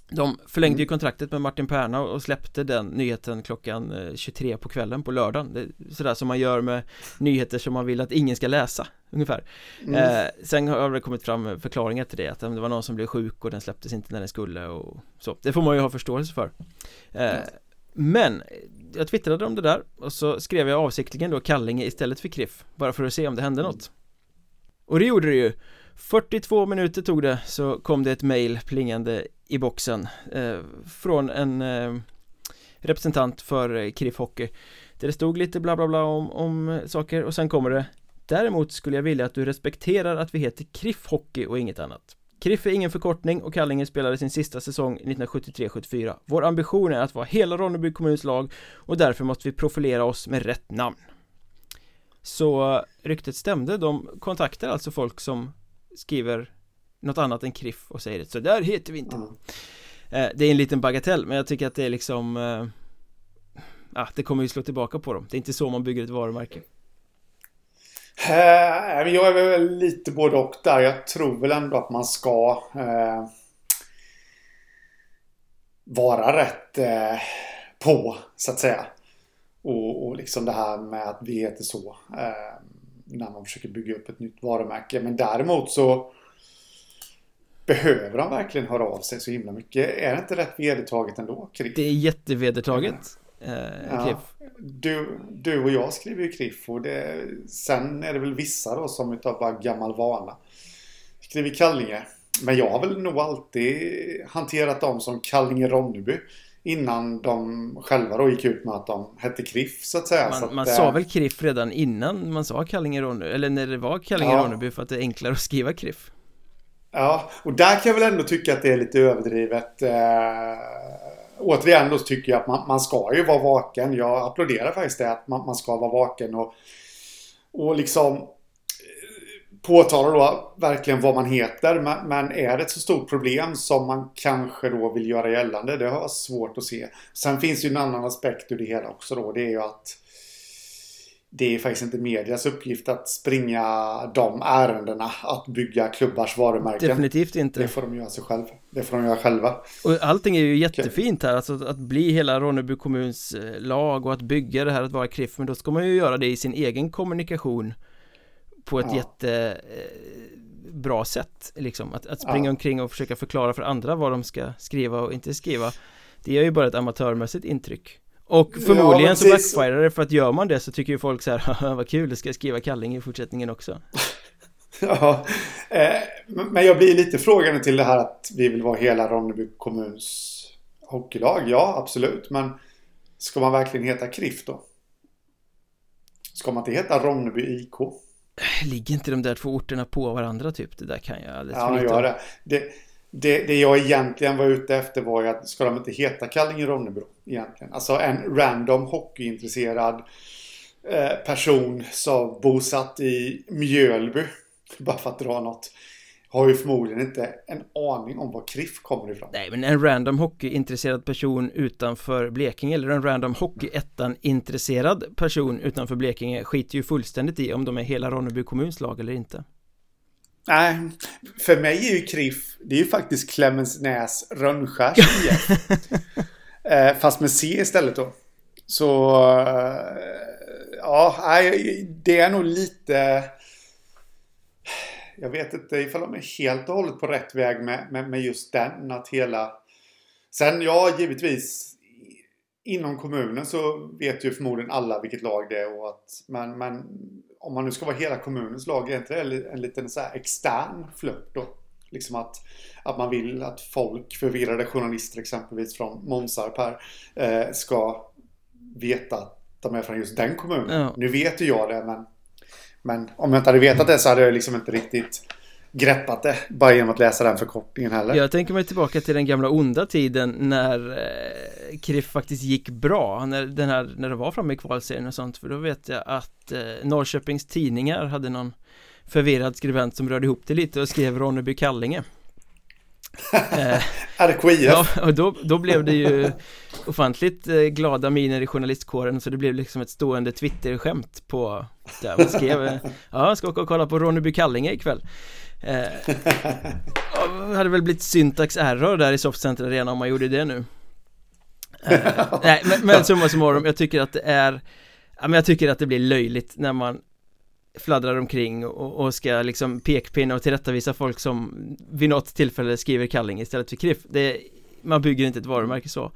de förlängde ju mm. kontraktet med Martin Perna och släppte den nyheten klockan 23 eh, på kvällen på lördagen det är Sådär som man gör med nyheter som man vill att ingen ska läsa Ungefär mm. eh, Sen har det kommit fram förklaringar till det att det var någon som blev sjuk och den släpptes inte när den skulle och så Det får man ju ha förståelse för eh, mm. Men Jag twittrade om det där och så skrev jag avsiktligen då Kallinge istället för Kriff Bara för att se om det hände något Och det gjorde det ju 42 minuter tog det så kom det ett mail plingande i boxen eh, Från en eh, representant för eh, KRIF Hockey Där det stod lite bla bla bla om, om eh, saker och sen kommer det Däremot skulle jag vilja att du respekterar att vi heter KRIF Hockey och inget annat. Kriff är ingen förkortning och Kallinge spelade sin sista säsong 1973-74 Vår ambition är att vara hela Ronneby kommuns lag och därför måste vi profilera oss med rätt namn. Så eh, ryktet stämde, de kontaktar alltså folk som skriver något annat än kriff och säger det så där heter vi inte. Mm. Det är en liten bagatell men jag tycker att det är liksom eh, ah, Det kommer ju slå tillbaka på dem. Det är inte så man bygger ett varumärke. Eh, Jag är väl lite både och där. Jag tror väl ändå att man ska eh, Vara rätt eh, på så att säga. Och, och liksom det här med att vi heter så eh, När man försöker bygga upp ett nytt varumärke. Men däremot så Behöver han verkligen höra av sig så himla mycket? Är det inte rätt vedertaget ändå? Kriff? Det är jättevedertaget eh, ja. du, du och jag skriver ju Kriff och det, sen är det väl vissa då som utav bara gammal vana skriver Kallinge. Men jag har väl nog alltid hanterat dem som Kallinge-Ronneby Innan de själva då gick ut med att de hette Kriff så att säga Man, så att, man sa väl Kriff redan innan man sa Kallinge-Ronneby Eller när det var Kallinge-Ronneby ja. för att det är enklare att skriva Kriff Ja, och där kan jag väl ändå tycka att det är lite överdrivet. Eh, återigen då tycker jag att man, man ska ju vara vaken. Jag applåderar faktiskt det att man, man ska vara vaken och, och liksom eh, påtalar då verkligen vad man heter. Men, men, är det ett så stort problem som man kanske då vill göra gällande? Det har jag svårt att se. Sen finns ju en annan aspekt ur det hela också då. Det är ju att det är faktiskt inte medias uppgift att springa de ärendena. Att bygga klubbars varumärken. Definitivt inte. Det får de göra sig själva. Det får de göra själva. Och allting är ju jättefint här. Alltså att bli hela Ronneby kommuns eh, lag och att bygga det här att vara KRIF. Men då ska man ju göra det i sin egen kommunikation. På ett ja. jättebra eh, sätt. Liksom. Att, att springa ja. omkring och försöka förklara för andra vad de ska skriva och inte skriva. Det gör ju bara ett amatörmässigt intryck. Och förmodligen ja, så backfirar det för att gör man det så tycker ju folk så här vad kul, det ska jag skriva Kalling i fortsättningen också Ja, eh, men jag blir lite frågande till det här att vi vill vara hela Ronneby kommuns hockeylag. Ja, absolut, men ska man verkligen heta KRIF då? Ska man inte heta Ronneby IK? Ligger inte de där två orterna på varandra typ? Det där kan jag alldeles Ja, gör det. det det, det jag egentligen var ute efter var ju att ska de inte heta Kallinge-Ronnebro egentligen? Alltså en random hockeyintresserad eh, person som bosatt i Mjölby, bara för att dra något, har ju förmodligen inte en aning om var KRIF kommer ifrån. Nej, men en random hockeyintresserad person utanför Blekinge eller en random hockeyettan-intresserad person utanför Blekinge skiter ju fullständigt i om de är hela Ronneby kommuns lag eller inte. Nej, för mig är ju KRIF, det är ju faktiskt Clemensnäs Rönnskärs IF eh, fast med C istället då. Så, eh, ja, det är nog lite... Jag vet inte ifall de är helt och hållet på rätt väg med, med, med just den. Att hela... Sen, ja, givetvis. Inom kommunen så vet ju förmodligen alla vilket lag det är. Och att, men, men om man nu ska vara hela kommunens lag, är inte det en liten så här extern flört då? Liksom att, att man vill att folk, förvirrade journalister exempelvis från Månsarp här, eh, ska veta att de är från just den kommunen. Ja. Nu vet ju jag det, men, men om jag inte hade vetat det så hade jag liksom inte riktigt greppat det bara genom att läsa den förkortningen heller. Jag tänker mig tillbaka till den gamla onda tiden när eh, KRIF faktiskt gick bra, när, den här, när det var framme i kvalserien och sånt, för då vet jag att eh, Norrköpings tidningar hade någon förvirrad skribent som rörde ihop det lite och skrev Ronneby Kallinge. Eh, RKIF Ja, och då, då blev det ju ofantligt eh, glada miner i journalistkåren så det blev liksom ett stående Twitter-skämt på där man skrev Ja, jag ska åka och kolla på Ronneby Kallinge ikväll. Eh, hade väl blivit syntax error där i Softcenter Arena om man gjorde det nu. Eh, Nej men, men summa summarum, jag tycker att det är Ja men jag tycker att det blir löjligt när man fladdrar omkring och, och ska liksom pekpinna och tillrättavisa folk som vid något tillfälle skriver Kalling istället för KRIF det, Man bygger inte ett varumärke så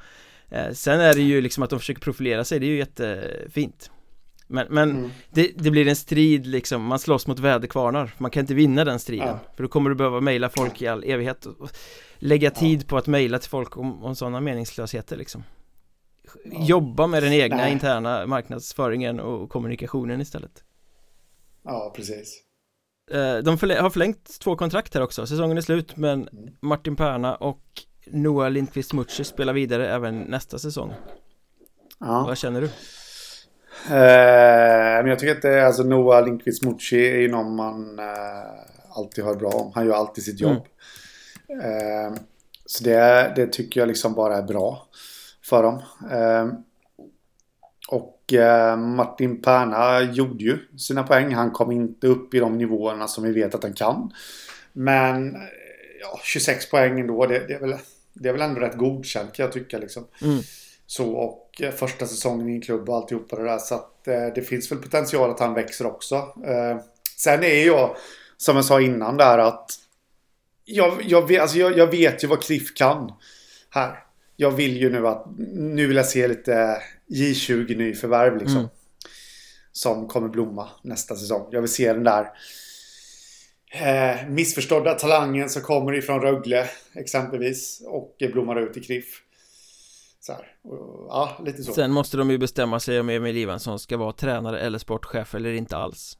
eh, Sen är det ju liksom att de försöker profilera sig, det är ju jättefint men, men mm. det, det, blir en strid liksom, man slåss mot väderkvarnar Man kan inte vinna den striden ja. För då kommer du behöva mejla folk i all evighet och Lägga tid ja. på att mejla till folk om, om sådana meningslösheter liksom ja. Jobba med den egna Nej. interna marknadsföringen och kommunikationen istället Ja, precis eh, De har förlängt två kontrakt här också Säsongen är slut men mm. Martin Perna och Noah Lindqvist Mutsche spelar vidare även nästa säsong Ja Vad känner du? Eh, men jag tycker att det, alltså Noah Lindqvist Mucci är ju någon man eh, alltid hör bra om. Han gör alltid sitt jobb. Mm. Eh, så det, det tycker jag liksom bara är bra för dem. Eh, och eh, Martin Perna gjorde ju sina poäng. Han kom inte upp i de nivåerna som vi vet att han kan. Men ja, 26 poäng ändå, det, det, är väl, det är väl ändå rätt godkänt kan jag tycka. Liksom. Mm. Så och eh, första säsongen i en klubb och alltihopa det där. Så att eh, det finns väl potential att han växer också. Eh, sen är jag, som jag sa innan där att jag, jag, vet, alltså jag, jag vet ju vad Cliff kan här. Jag vill ju nu att, nu vill jag se lite J20 nyförvärv liksom. Mm. Som kommer blomma nästa säsong. Jag vill se den där eh, missförstådda talangen som kommer ifrån Rögle exempelvis. Och blommar ut i Kriff. Så här. ja, lite så. Sen måste de ju bestämma sig om Emil Ivansson ska vara tränare eller sportchef eller inte alls.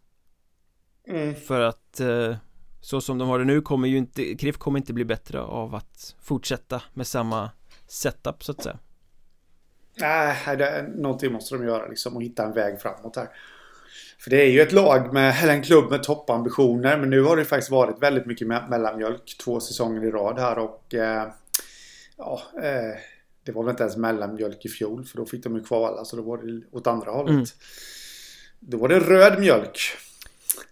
Mm. För att eh, Så som de har det nu kommer ju inte KRIF kommer inte bli bättre av att fortsätta med samma setup så att säga Nej, det, någonting måste de göra liksom och hitta en väg framåt här. För det är ju ett lag med, eller en klubb med toppambitioner. Men nu har det faktiskt varit väldigt mycket mellanmjölk två säsonger i rad här och eh, ja, eh, det var väl inte ens mellanmjölk i fjol för då fick de ju kvala så då var det åt andra hållet. Mm. Då var det röd mjölk.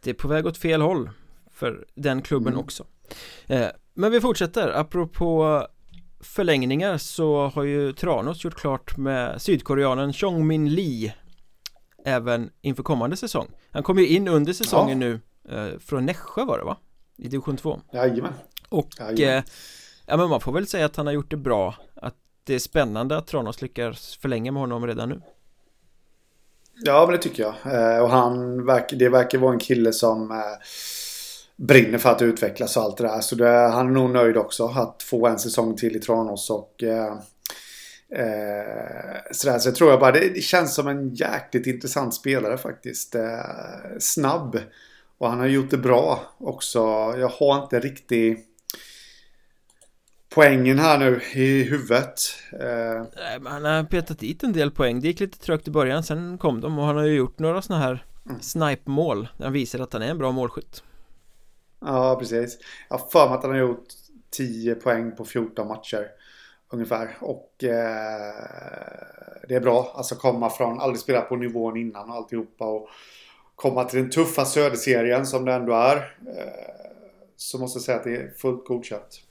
Det är på väg åt fel håll för den klubben mm. också. Eh, men vi fortsätter, apropå förlängningar så har ju Tranås gjort klart med sydkoreanen Chong Min Lee även inför kommande säsong Han kom ju in under säsongen ja. nu eh, från Nässjö var det va? I division 2 Jajamän Och Jajamän. Eh, ja men man får väl säga att han har gjort det bra Att det är spännande att Tranås lyckas förlänga med honom redan nu Ja men det tycker jag eh, och han verkar, det verkar vara en kille som eh, brinner för att utvecklas och allt det där. Så det, han är nog nöjd också att få en säsong till i Tranås och eh, eh, sådär. Så jag tror jag bara det, det, känns som en jäkligt intressant spelare faktiskt. Eh, snabb. Och han har gjort det bra också. Jag har inte riktigt poängen här nu i huvudet. Eh. Han har petat dit en del poäng. Det gick lite trögt i början. Sen kom de och han har ju gjort några sådana här mm. snipe-mål. Han visar att han är en bra målskytt. Ja, precis. Jag har för mig att han har gjort 10 poäng på 14 matcher. Ungefär. Och eh, det är bra. Alltså komma från, aldrig spela på nivån innan och alltihopa. Och komma till den tuffa söderserien som det ändå är. Eh, så måste jag säga att det är fullt godkänt.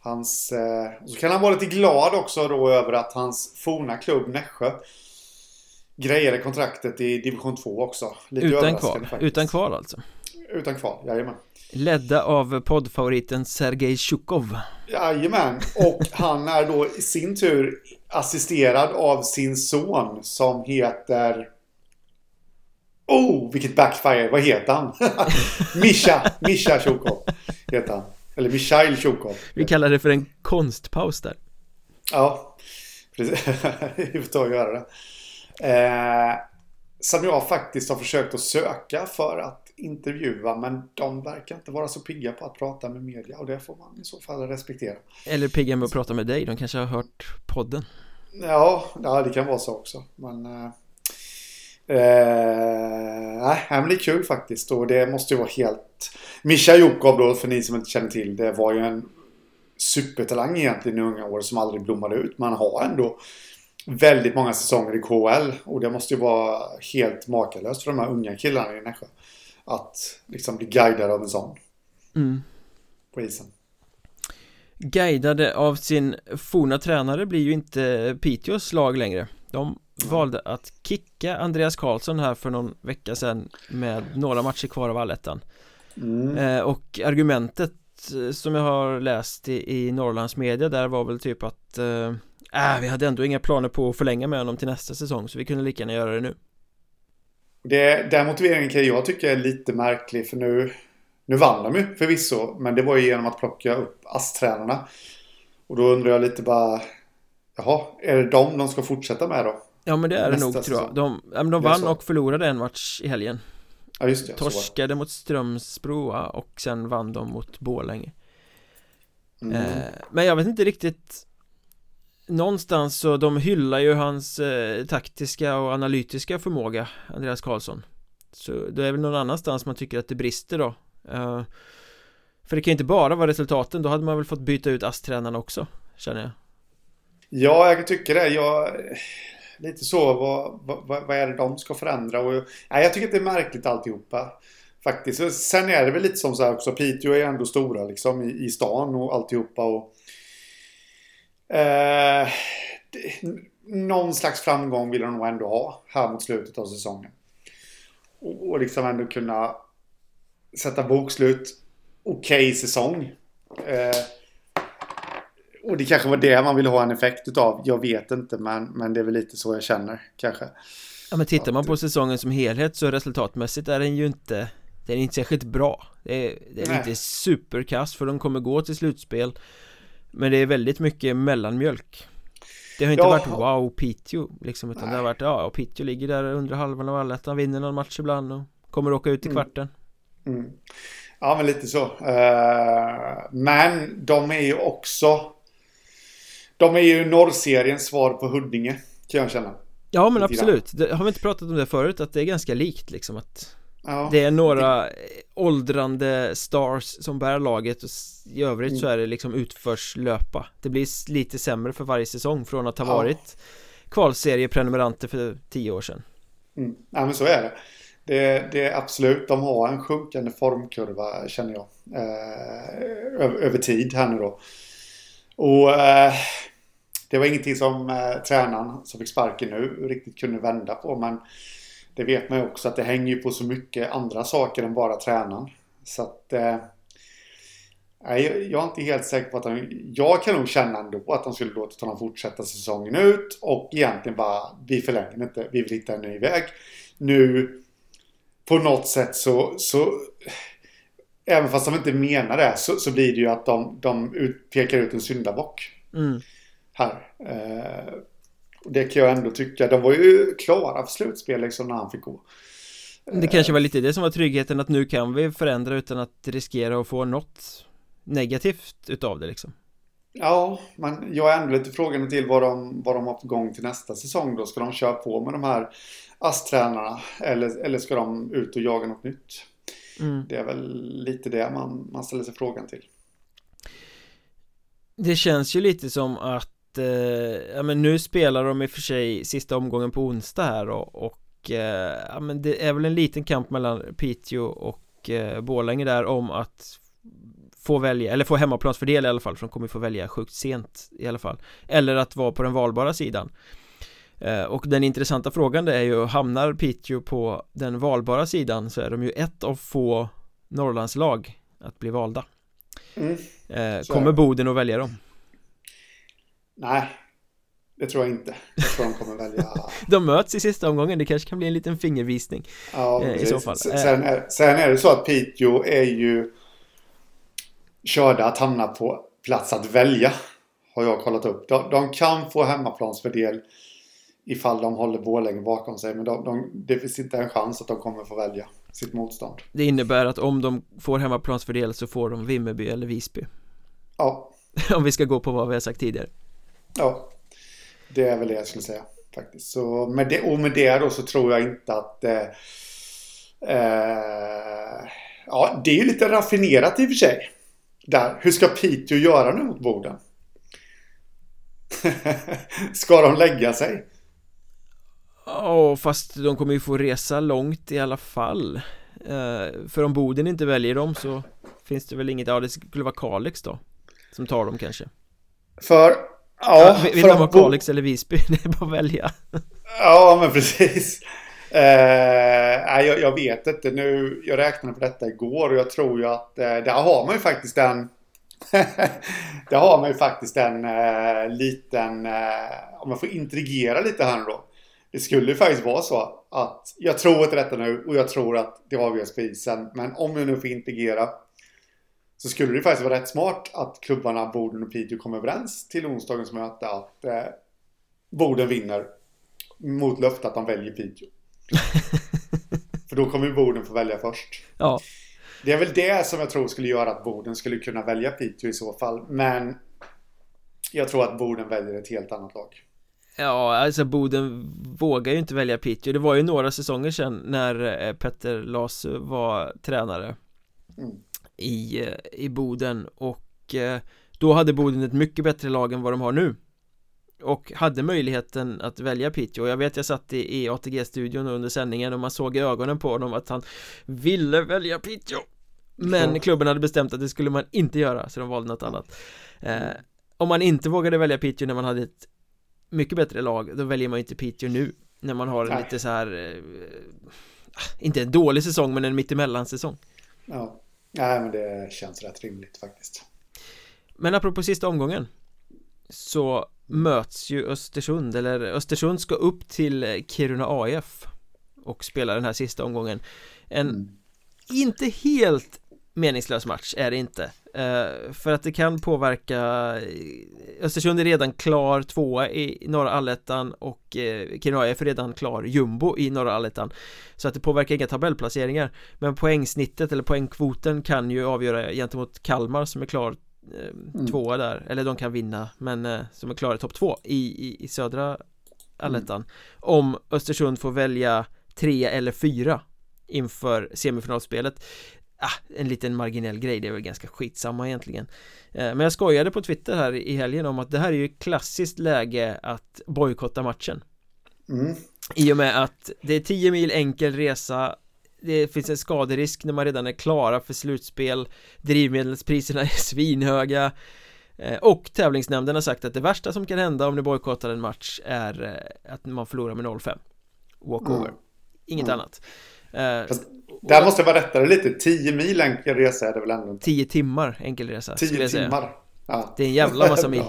Hans, eh, så kan han vara lite glad också då över att hans forna klubb Nässjö grejade kontraktet i division 2 också. Lite utan kval, faktiskt. utan kval alltså? Utan kval, jajamän. Ledda av poddfavoriten Sergej Tjukov Jajamän, och han är då i sin tur assisterad av sin son som heter Oh, vilket backfire! Vad heter han? Mischa, Mischa Tjukov heter han. Eller Mishail Tjukov Vi kallar det för en konstpaus där Ja, precis. Vi får ta och göra det. Eh, som jag faktiskt har försökt att söka för att intervjua men de verkar inte vara så pigga på att prata med media och det får man i så fall respektera. Eller pigga med att prata med dig, de kanske har hört podden. Ja, ja det kan vara så också. Men, eh, eh, men det är kul faktiskt och det måste ju vara helt... Mischa Jokov då, för ni som inte känner till det, var ju en supertalang egentligen i unga år som aldrig blommade ut. Man har ändå väldigt många säsonger i KL och det måste ju vara helt makalöst för de här unga killarna i Nässjö att liksom bli guidad av en sån mm. på isen. Guidade av sin forna tränare blir ju inte Piteås lag längre De valde att kicka Andreas Karlsson här för någon vecka sedan med några matcher kvar av allettan mm. eh, Och argumentet eh, som jag har läst i, i Norrlands media där var väl typ att eh, äh, vi hade ändå inga planer på att förlänga med honom till nästa säsong så vi kunde lika gärna göra det nu det, den motiveringen kan jag tycka är lite märklig för nu, nu vann de ju förvisso. Men det var ju genom att plocka upp ASS-tränarna. Och då undrar jag lite bara, jaha, är det dem de ska fortsätta med då? Ja men det är det nog tror jag. De, de vann och förlorade en match i helgen. Ja just det. Torskade mot Strömsbro och sen vann de mot Borlänge. Mm. Eh, men jag vet inte riktigt någonstans så de hyllar ju hans eh, taktiska och analytiska förmåga Andreas Karlsson. Så det är väl någon annanstans man tycker att det brister då. Uh, För det kan ju inte bara vara resultaten, då hade man väl fått byta ut ASS-tränarna också Känner jag. Ja, jag tycker det, jag eh, Lite så, vad, vad, vad är det de ska förändra? Och nej, Jag tycker att det är märkligt alltihopa Faktiskt, sen är det väl lite som så här också Piteå är ändå stora liksom i, i stan och alltihopa och Eh, någon slags framgång vill de nog ändå ha här mot slutet av säsongen. Och, och liksom ändå kunna sätta bokslut. Okej okay säsong. Eh, och det kanske var det man ville ha en effekt utav. Jag vet inte men, men det är väl lite så jag känner kanske. Ja men tittar man på säsongen som helhet så resultatmässigt är den ju inte Den är inte särskilt bra Det är, det är inte superkast för de kommer gå till slutspel men det är väldigt mycket mellanmjölk Det har inte ja. varit wow Piteå liksom Utan Nej. det har varit ja Piteå ligger där under halvan av allettan Vinner någon match ibland och kommer åka ut i mm. kvarten mm. Ja, men lite så. Uh, men de är ju också... De är ju norrseriens svar på Huddinge, kan jag känna. Ja, men absolut. Det, har vi inte pratat om det förut? Att det är ganska likt liksom att ja, Det är några det... åldrande stars som bär laget och i övrigt mm. så är det liksom utförslöpa Det blir lite sämre för varje säsong från att ha ja. varit kvalserieprenumeranter för tio år sedan. Mm. Ja, men så är det. Det, det är absolut, de har en sjunkande formkurva känner jag. Eh, över, över, tid här nu då. Och eh, det var ingenting som eh, tränaren som fick sparken nu riktigt kunde vända på. Men det vet man ju också att det hänger ju på så mycket andra saker än bara tränaren. Så att eh, jag är inte helt säker på att de... Jag kan nog känna ändå att de skulle låta honom fortsätta säsongen ut och egentligen bara vi förlänger inte, vi vill hitta en ny väg. Nu på något sätt så, så även fast de inte menar det så, så blir det ju att de, de ut, pekar ut en syndabock. Mm. Här. Eh, det kan jag ändå tycka. De var ju klara för slutspel liksom när han fick gå. Det kanske var lite det som var tryggheten att nu kan vi förändra utan att riskera att få något negativt utav det liksom Ja, men jag är ändå lite frågande till vad de, vad de har på gång till nästa säsong då. Ska de köra på med de här ASS-tränarna eller, eller ska de ut och jaga något nytt? Mm. Det är väl lite det man, man ställer sig frågan till. Det känns ju lite som att eh, ja, men nu spelar de i och för sig sista omgången på onsdag här och, och eh, ja, men det är väl en liten kamp mellan Piteå och eh, Borlänge där om att få välja, eller få hemmaplansfördel i alla fall för de kommer få välja sjukt sent i alla fall Eller att vara på den valbara sidan eh, Och den intressanta frågan det är ju, hamnar Piteå på den valbara sidan så är de ju ett av få Norrlandslag att bli valda mm. Eh, kommer Boden att välja dem? Nej det tror jag inte. Jag tror de kommer välja... de möts i sista omgången, det kanske kan bli en liten fingervisning ja, eh, I så fall sen är, sen är det så att Piteå är ju körda att hamna på plats att välja. Har jag kollat upp. De, de kan få hemmaplansfördel ifall de håller Borlänge bakom sig. Men de, de, det finns inte en chans att de kommer få välja sitt motstånd. Det innebär att om de får hemmaplansfördel så får de Vimmerby eller Visby. Ja. om vi ska gå på vad vi har sagt tidigare. Ja. Det är väl det jag skulle säga faktiskt. Så med det, och med det då så tror jag inte att eh, eh, Ja, det är lite raffinerat i och för sig. Där. Hur ska Piteå göra nu mot Boden? ska de lägga sig? Ja, fast de kommer ju få resa långt i alla fall uh, För om Boden inte väljer dem så finns det väl inget, ja det skulle vara Kalix då Som tar dem kanske För, ja Vill de ha Kalix eller Visby? Det är bara att välja Ja, men precis Eh, jag, jag, vet inte. Nu, jag räknade på detta igår och jag tror ju att eh, där har man ju faktiskt en... där har man ju faktiskt en eh, liten... Eh, om man får intrigera lite här nu då. Det skulle ju faktiskt vara så att jag tror inte detta nu och jag tror att det avgörs på isen. Men om jag nu får integrera så skulle det faktiskt vara rätt smart att klubbarna Boden och Piteå kommer överens till onsdagens möte att eh, Boden vinner mot löfte att de väljer Piteå. För då kommer ju Boden få välja först. Ja. Det är väl det som jag tror skulle göra att Boden skulle kunna välja Piteå i så fall. Men jag tror att Boden väljer ett helt annat lag. Ja, alltså Boden vågar ju inte välja Piteå. Det var ju några säsonger sedan när eh, Petter Lasu var tränare mm. I, i Boden och eh, då hade Boden ett mycket bättre lag än vad de har nu. Och hade möjligheten att välja Piteå. Jag vet jag satt i, i ATG-studion under sändningen och man såg i ögonen på honom att han ville välja Piteå. Men klubben hade bestämt att det skulle man inte göra så de valde något annat. Eh, Om man inte vågade välja Piteå när man hade ett mycket bättre lag då väljer man inte Piteå nu När man har en lite så här eh, Inte en dålig säsong men en mittemellan säsong Ja, nej men det känns rätt rimligt faktiskt. Men apropå sista omgången Så möts ju Östersund eller Östersund ska upp till Kiruna AF och spela den här sista omgången. En mm. inte helt meningslös match är det inte. Uh, För att det kan påverka Östersund är redan klar tvåa i norra allettan och uh, Kiruna är redan klar jumbo i norra allettan. Så att det påverkar inga tabellplaceringar. Men poängsnittet eller poängkvoten kan ju avgöra gentemot Kalmar som är klar mm. tvåa där. Eller de kan vinna men uh, som är klara i topp två i, i, i södra allettan. Mm. Om Östersund får välja tre eller fyra inför semifinalspelet ah, en liten marginell grej, det är väl ganska skitsamma egentligen eh, Men jag skojade på Twitter här i helgen om att det här är ju klassiskt läge att bojkotta matchen mm. I och med att det är 10 mil enkel resa det finns en skaderisk när man redan är klara för slutspel Drivmedelspriserna är svinhöga eh, Och tävlingsnämnden har sagt att det värsta som kan hända om ni bojkottar en match är eh, att man förlorar med 0-5 Walkover mm. Inget mm. annat Fast där måste jag vara rättare lite. 10 mil enkel resa är det väl ändå 10 timmar enkel resa 10 timmar. Ja. Det är en jävla massa mil.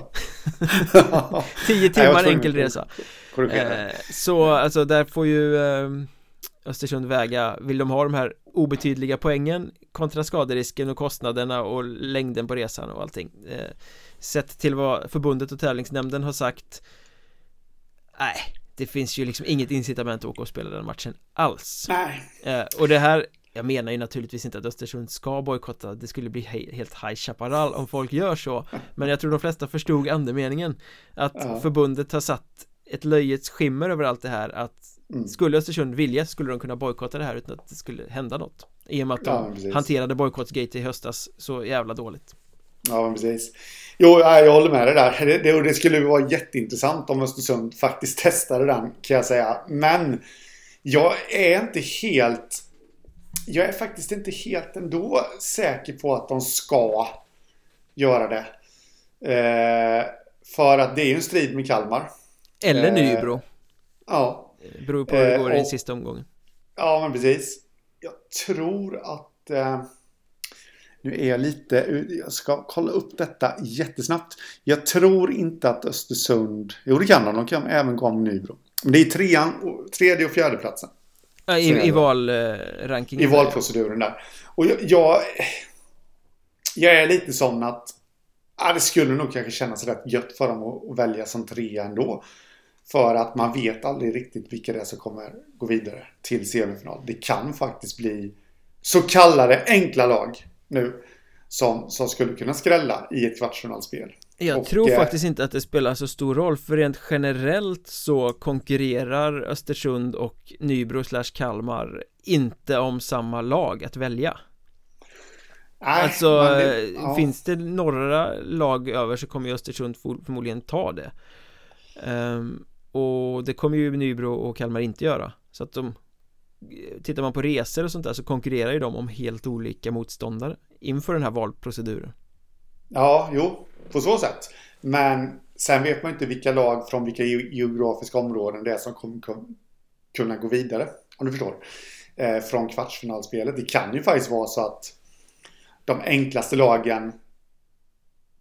10 timmar enkel resa. eh, Så alltså där får ju eh, Östersund väga. Vill de ha de här obetydliga poängen Kontra skaderisken och kostnaderna och längden på resan och allting? Eh, Sett till vad förbundet och tävlingsnämnden har sagt Nej det finns ju liksom inget incitament att åka och spela den matchen alls. Nej. Eh, Och det här jag menar ju naturligtvis inte att Östersund ska bojkotta Det skulle bli he helt High Chaparral om folk gör så. Men jag tror de flesta förstod andemeningen. Att ja. förbundet har satt ett löjets skimmer över allt det här att mm. Skulle Östersund vilja skulle de kunna bojkotta det här utan att det skulle hända något. I och med att de ja, hanterade bojkottsgate i höstas så jävla dåligt Ja, precis. Jo, jag håller med dig där. Det, det, det skulle vara jätteintressant om Östersund faktiskt testade den, kan jag säga. Men jag är inte helt... Jag är faktiskt inte helt ändå säker på att de ska göra det. Eh, för att det är ju en strid med Kalmar. Eller eh, Nybro. Ja. Beror på hur det går eh, i den sista omgången. Ja, men precis. Jag tror att... Nu är jag lite, jag ska kolla upp detta jättesnabbt. Jag tror inte att Östersund, jo det kan de, de kan även gå om Nybro. Men det är trean, tredje och fjärde platsen. Ja, I, i valrankingen? I valproceduren där. Och jag, jag, jag, är lite sån att ja, det skulle nog kanske kännas rätt gött för dem att, att välja som trea ändå. För att man vet aldrig riktigt vilka det är som kommer gå vidare till semifinal. Det kan faktiskt bli så kallade enkla lag nu som, som skulle kunna skrälla i ett kvartsfinalspel. Jag och, tror eh, faktiskt inte att det spelar så stor roll för rent generellt så konkurrerar Östersund och Nybro slash Kalmar inte om samma lag att välja. Nej, alltså det, ja. finns det några lag över så kommer ju Östersund förmodligen ta det. Um, och det kommer ju Nybro och Kalmar inte göra. Så att de Tittar man på resor och sånt där så konkurrerar ju de om helt olika motståndare inför den här valproceduren. Ja, jo, på så sätt. Men sen vet man inte vilka lag från vilka geografiska områden det är som kommer kunna gå vidare Om du förstår. Eh, Från kvartsfinalspelet. Det kan ju faktiskt vara så att De enklaste lagen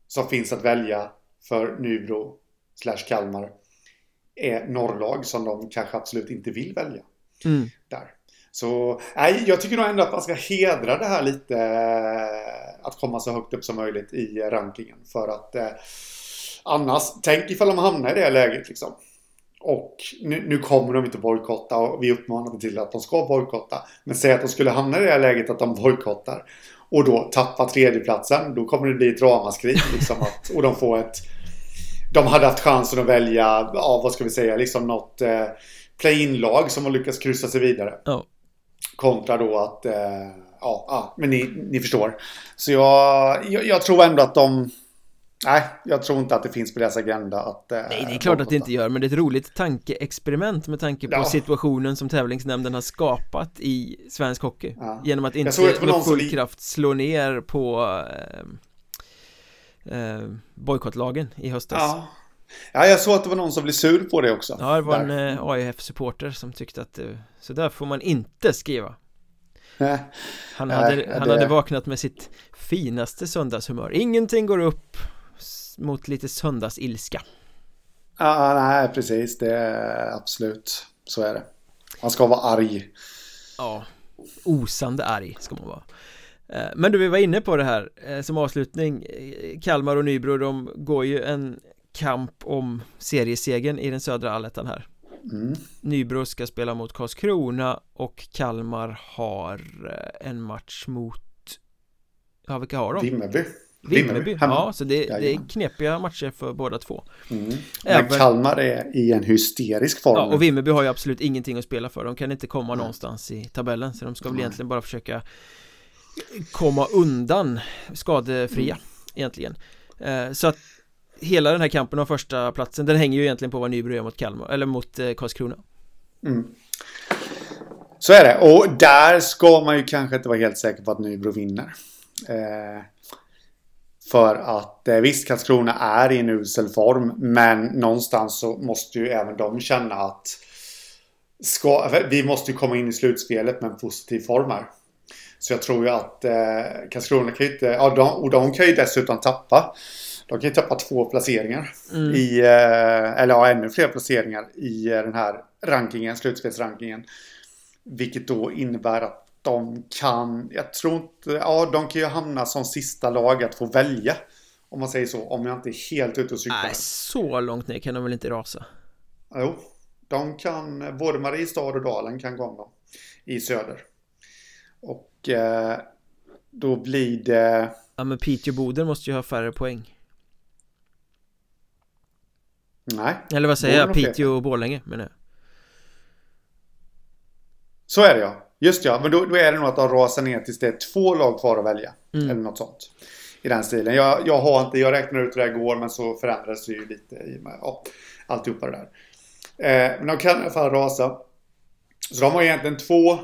Som finns att välja för Nybro slash Kalmar är norrlag som de kanske absolut inte vill välja. Mm. Där. Så nej, jag tycker nog ändå att man ska hedra det här lite. Eh, att komma så högt upp som möjligt i rankingen. För att eh, annars, tänk ifall de hamnar i det läget liksom. Och nu, nu kommer de inte bojkotta och vi uppmanar till att de ska bojkotta. Men säg att de skulle hamna i det här läget att de bojkottar. Och då tappa tredjeplatsen. Då kommer det bli ett ramaskri. Liksom att, och de får ett... De hade haft chansen att välja, ja vad ska vi säga, liksom något... Eh, play-in-lag som har lyckats kryssa sig vidare. Oh. Kontra då att, eh, ja, ja, men ni, ni förstår. Så jag, jag, jag, tror ändå att de, nej, jag tror inte att det finns på deras agenda att... Eh, nej, det är klart att det inte gör, men det är ett roligt tankeexperiment med tanke på ja. situationen som tävlingsnämnden har skapat i svensk hockey. Ja. Genom att inte med full kraft slå ner på eh, eh, bojkottlagen i höstas. Ja. Ja, jag såg att det var någon som blev sur på det också. Ja, det var där. en eh, AIF-supporter som tyckte att det, så där får man inte skriva. han hade, nej, han det... hade vaknat med sitt finaste söndagshumör. Ingenting går upp mot lite söndagsilska. Ja, nej, precis. Det är absolut så är det. Man ska vara arg. Ja, osande arg ska man vara. Eh, men du, vi var inne på det här eh, som avslutning Kalmar och Nybro, de går ju en kamp om seriesegen i den södra allettan här mm. Nybro ska spela mot Karlskrona och Kalmar har en match mot Ja, vilka har de? Vimmerby Vimmerby, ja så det, det, är knepiga matcher för båda två mm. Även... Men Kalmar är i en hysterisk form Ja, och Vimmerby har ju absolut ingenting att spela för De kan inte komma mm. någonstans i tabellen Så de ska väl egentligen bara försöka Komma undan skadefria mm. Egentligen eh, Så att Hela den här kampen om första platsen Den hänger ju egentligen på vad Nybro gör mot Kalmar Eller mot eh, Karlskrona mm. Så är det och där ska man ju kanske inte vara helt säker på att Nybro vinner eh, för att eh, visst, Karlskrona är i en usel form, men någonstans så måste ju även de känna att ska, vi måste ju komma in i slutspelet med en positiv form här. Så jag tror ju att eh, Karlskrona kan ju inte, ja, de, och de kan ju dessutom tappa. De kan ju tappa två placeringar mm. i, eh, eller ja, ännu fler placeringar i eh, den här rankingen, slutspelsrankingen. Vilket då innebär att de kan, jag tror inte, ja de kan ju hamna som sista lag att få välja. Om man säger så, om jag inte är helt ute och cyklar. Nej, så långt ner kan de väl inte rasa? Jo, de kan, både Mariestad och Dalen kan gå om dem i söder. Och eh, då blir det... Ja men Piteå Boden måste ju ha färre poäng. Nej. Eller vad säger jag? Piteå och Borlänge menar jag. Så är det ja. Just ja, men då, då, är det nog att de rasar ner tills det är två lag kvar att välja. Mm. Eller något sånt. I den stilen. Jag, jag har inte, jag räknade ut det där igår men så förändrades det ju lite i och med ja, alltihopa det där. Eh, men de kan i alla fall rasa. Så de har egentligen två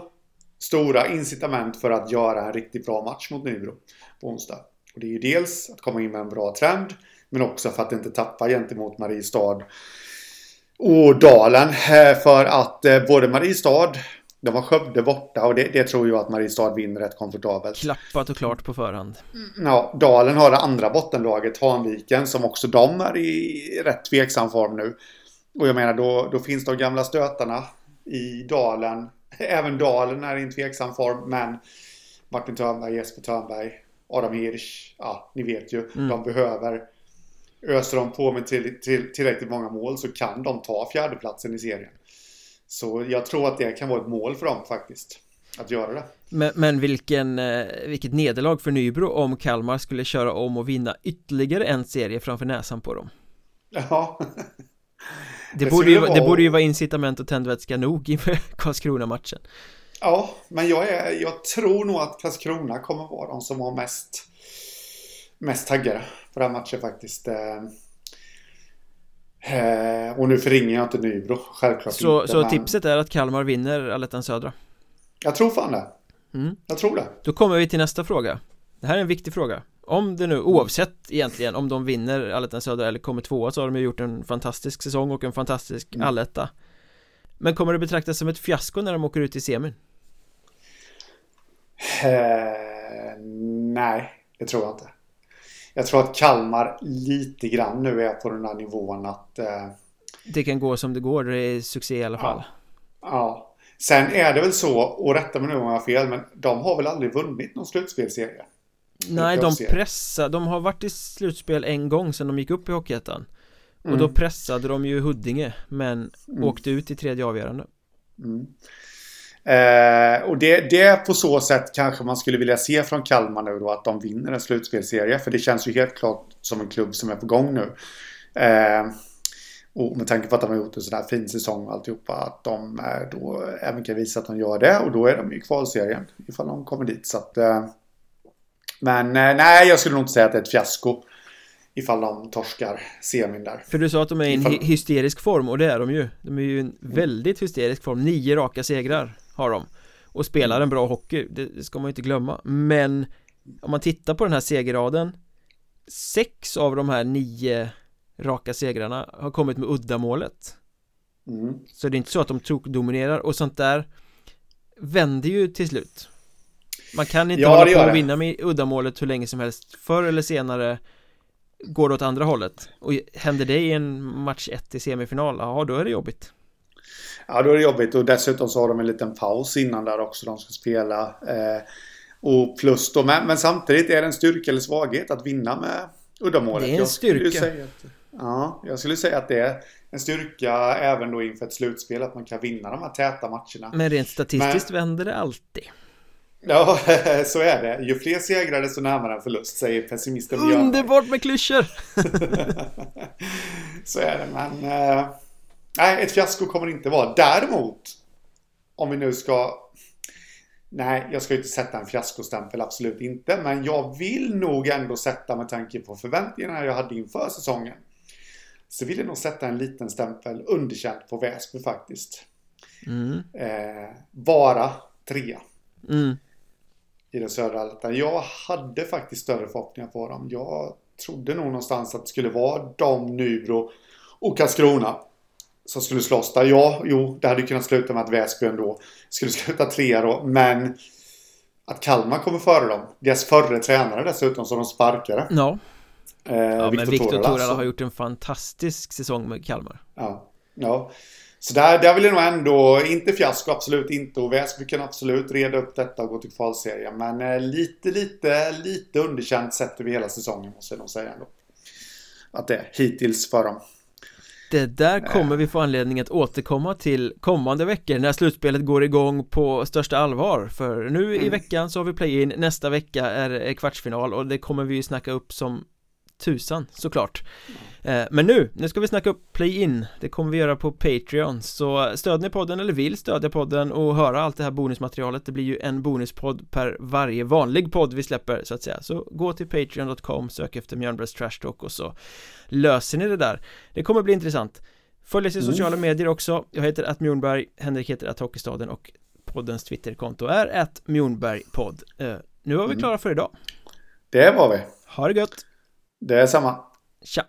stora incitament för att göra en riktigt bra match mot Nybro på onsdag. Och det är ju dels att komma in med en bra trend men också för att inte tappa gentemot Mariestad och Dalen. Eh, för att eh, både Mariestad de har Skövde borta och det, det, tror jag att Mariestad vinner rätt komfortabelt. Klappat och klart på förhand. Ja, Dalen har det andra bottenlaget, Hanviken, som också de är i rätt tveksam form nu. Och jag menar, då, då finns de gamla stötarna i Dalen. Även Dalen är i en tveksam form, men Martin Törnberg, Jesper Törnberg, Adam Hirsch, ja, ni vet ju, mm. de behöver Öser de på med till, till, tillräckligt många mål så kan de ta fjärdeplatsen i serien. Så jag tror att det kan vara ett mål för dem faktiskt. Att göra det. Men, men vilken, eh, vilket nederlag för Nybro om Kalmar skulle köra om och vinna ytterligare en serie framför näsan på dem. Ja. Det, det borde, ju, vara... det borde ju vara incitament och tändvätska nog inför Karlskrona-matchen. Ja, men jag, är, jag tror nog att Karlskrona kommer vara de som har mest, mest taggade på den matchen faktiskt. Eh, Eh, och nu förringar jag inte Nybro, självklart Så, inte, så men... tipset är att Kalmar vinner Allettan Södra? Jag tror fan det mm. Jag tror det Då kommer vi till nästa fråga Det här är en viktig fråga Om det nu, oavsett egentligen om de vinner Allettan Södra eller kommer tvåa så har de ju gjort en fantastisk säsong och en fantastisk mm. alletta Men kommer det betraktas som ett fiasko när de åker ut i semin? Eh, nej, det tror jag inte jag tror att Kalmar lite grann nu är på den här nivån att... Eh, det kan gå som det går, det är succé i alla fall. Ja. ja. Sen är det väl så, och rätta mig nu om jag har fel, men de har väl aldrig vunnit någon slutspelserie? Nej, de pressar, de har varit i slutspel en gång sedan de gick upp i Hockeyettan. Och mm. då pressade de ju Huddinge, men mm. åkte ut i tredje avgörande. Mm. Eh, och det, det på så sätt kanske man skulle vilja se från Kalmar nu då att de vinner en slutspelserie. För det känns ju helt klart som en klubb som är på gång nu. Eh, och med tanke på att de har gjort en sån här fin säsong och alltihopa. Att de eh, då även kan visa att de gör det. Och då är de i kvalserien ifall de kommer dit. Så att, eh, men eh, nej, jag skulle nog inte säga att det är ett fiasko ifall de torskar semin där. För du sa att de är i en ifall... hysterisk form och det är de ju. De är ju i en väldigt hysterisk form. Nio raka segrar har de. Och spelar en bra hockey, det ska man ju inte glömma. Men om man tittar på den här segerraden sex av de här nio raka segrarna har kommit med uddamålet. Mm. så det är inte så att de dominerar. Och sånt där vänder ju till slut. Man kan inte ja, hålla på och vinna med uddamålet hur länge som helst. Förr eller senare går det åt andra hållet. Och händer det i en match 1 i semifinal, ja då är det jobbigt Ja, då är det jobbigt och dessutom så har de en liten paus innan där också. De ska spela. Eh, Och plus då, men, men samtidigt är det en styrka eller svaghet att vinna med uddamålet. Det är en styrka. Att, ja, jag skulle säga att det är en styrka även då inför ett slutspel att man kan vinna de här täta matcherna. Men rent statistiskt men, vänder det alltid. Ja, så är det. Ju fler segrar desto närmare en förlust, säger pessimisten Underbart med klyschor! så är det, men... Eh, nej, ett fiasko kommer det inte vara. Däremot, om vi nu ska... Nej, jag ska inte sätta en fiaskostämpel, absolut inte. Men jag vill nog ändå sätta, med tanke på förväntningarna jag hade inför säsongen, så vill jag nog sätta en liten stämpel underkänt på Väsby faktiskt. Mm. Eh, bara trea. Mm i den södra allettan. Jag hade faktiskt större förhoppningar på dem. Jag trodde nog någonstans att det skulle vara de, Nybro och Karlskrona som skulle slåss där. Ja, jo, det hade kunnat sluta med att Väsby ändå skulle sluta trea då, men att Kalmar kommer före dem. Deras förre tränare dessutom som de sparkade. Ja. Eh, ja, Victor men Victor Torala, Torala har gjort en fantastisk säsong med Kalmar. Ja, ja. Så där, där vill jag nog ändå, inte fiasko, absolut inte. Och Väsby kan absolut reda upp detta och gå till kvalserien. Men eh, lite, lite, lite underkänt sätter vi hela säsongen måste jag nog säga ändå. Att det är hittills för dem. Det där kommer vi få anledning att återkomma till kommande veckor när slutspelet går igång på största allvar För nu i mm. veckan så har vi play-in, nästa vecka är kvartsfinal och det kommer vi ju snacka upp som tusan såklart. Eh, Men nu, nu ska vi snacka upp play-in Det kommer vi göra på Patreon. Så stöd ni podden eller vill stödja podden och höra allt det här bonusmaterialet Det blir ju en bonuspodd per varje vanlig podd vi släpper så att säga. Så gå till Patreon.com, sök efter Mjölnbergs Trash Talk och så löser ni det där. Det kommer bli intressant. Följ oss i mm. sociala medier också. Jag heter att Mjornberg, Henrik heter att Hockeystaden och poddens Twitterkonto är att Mjornbergpodd eh, Nu var vi mm. klara för idag. Det var vi. Ha det gött det är samma. Tja.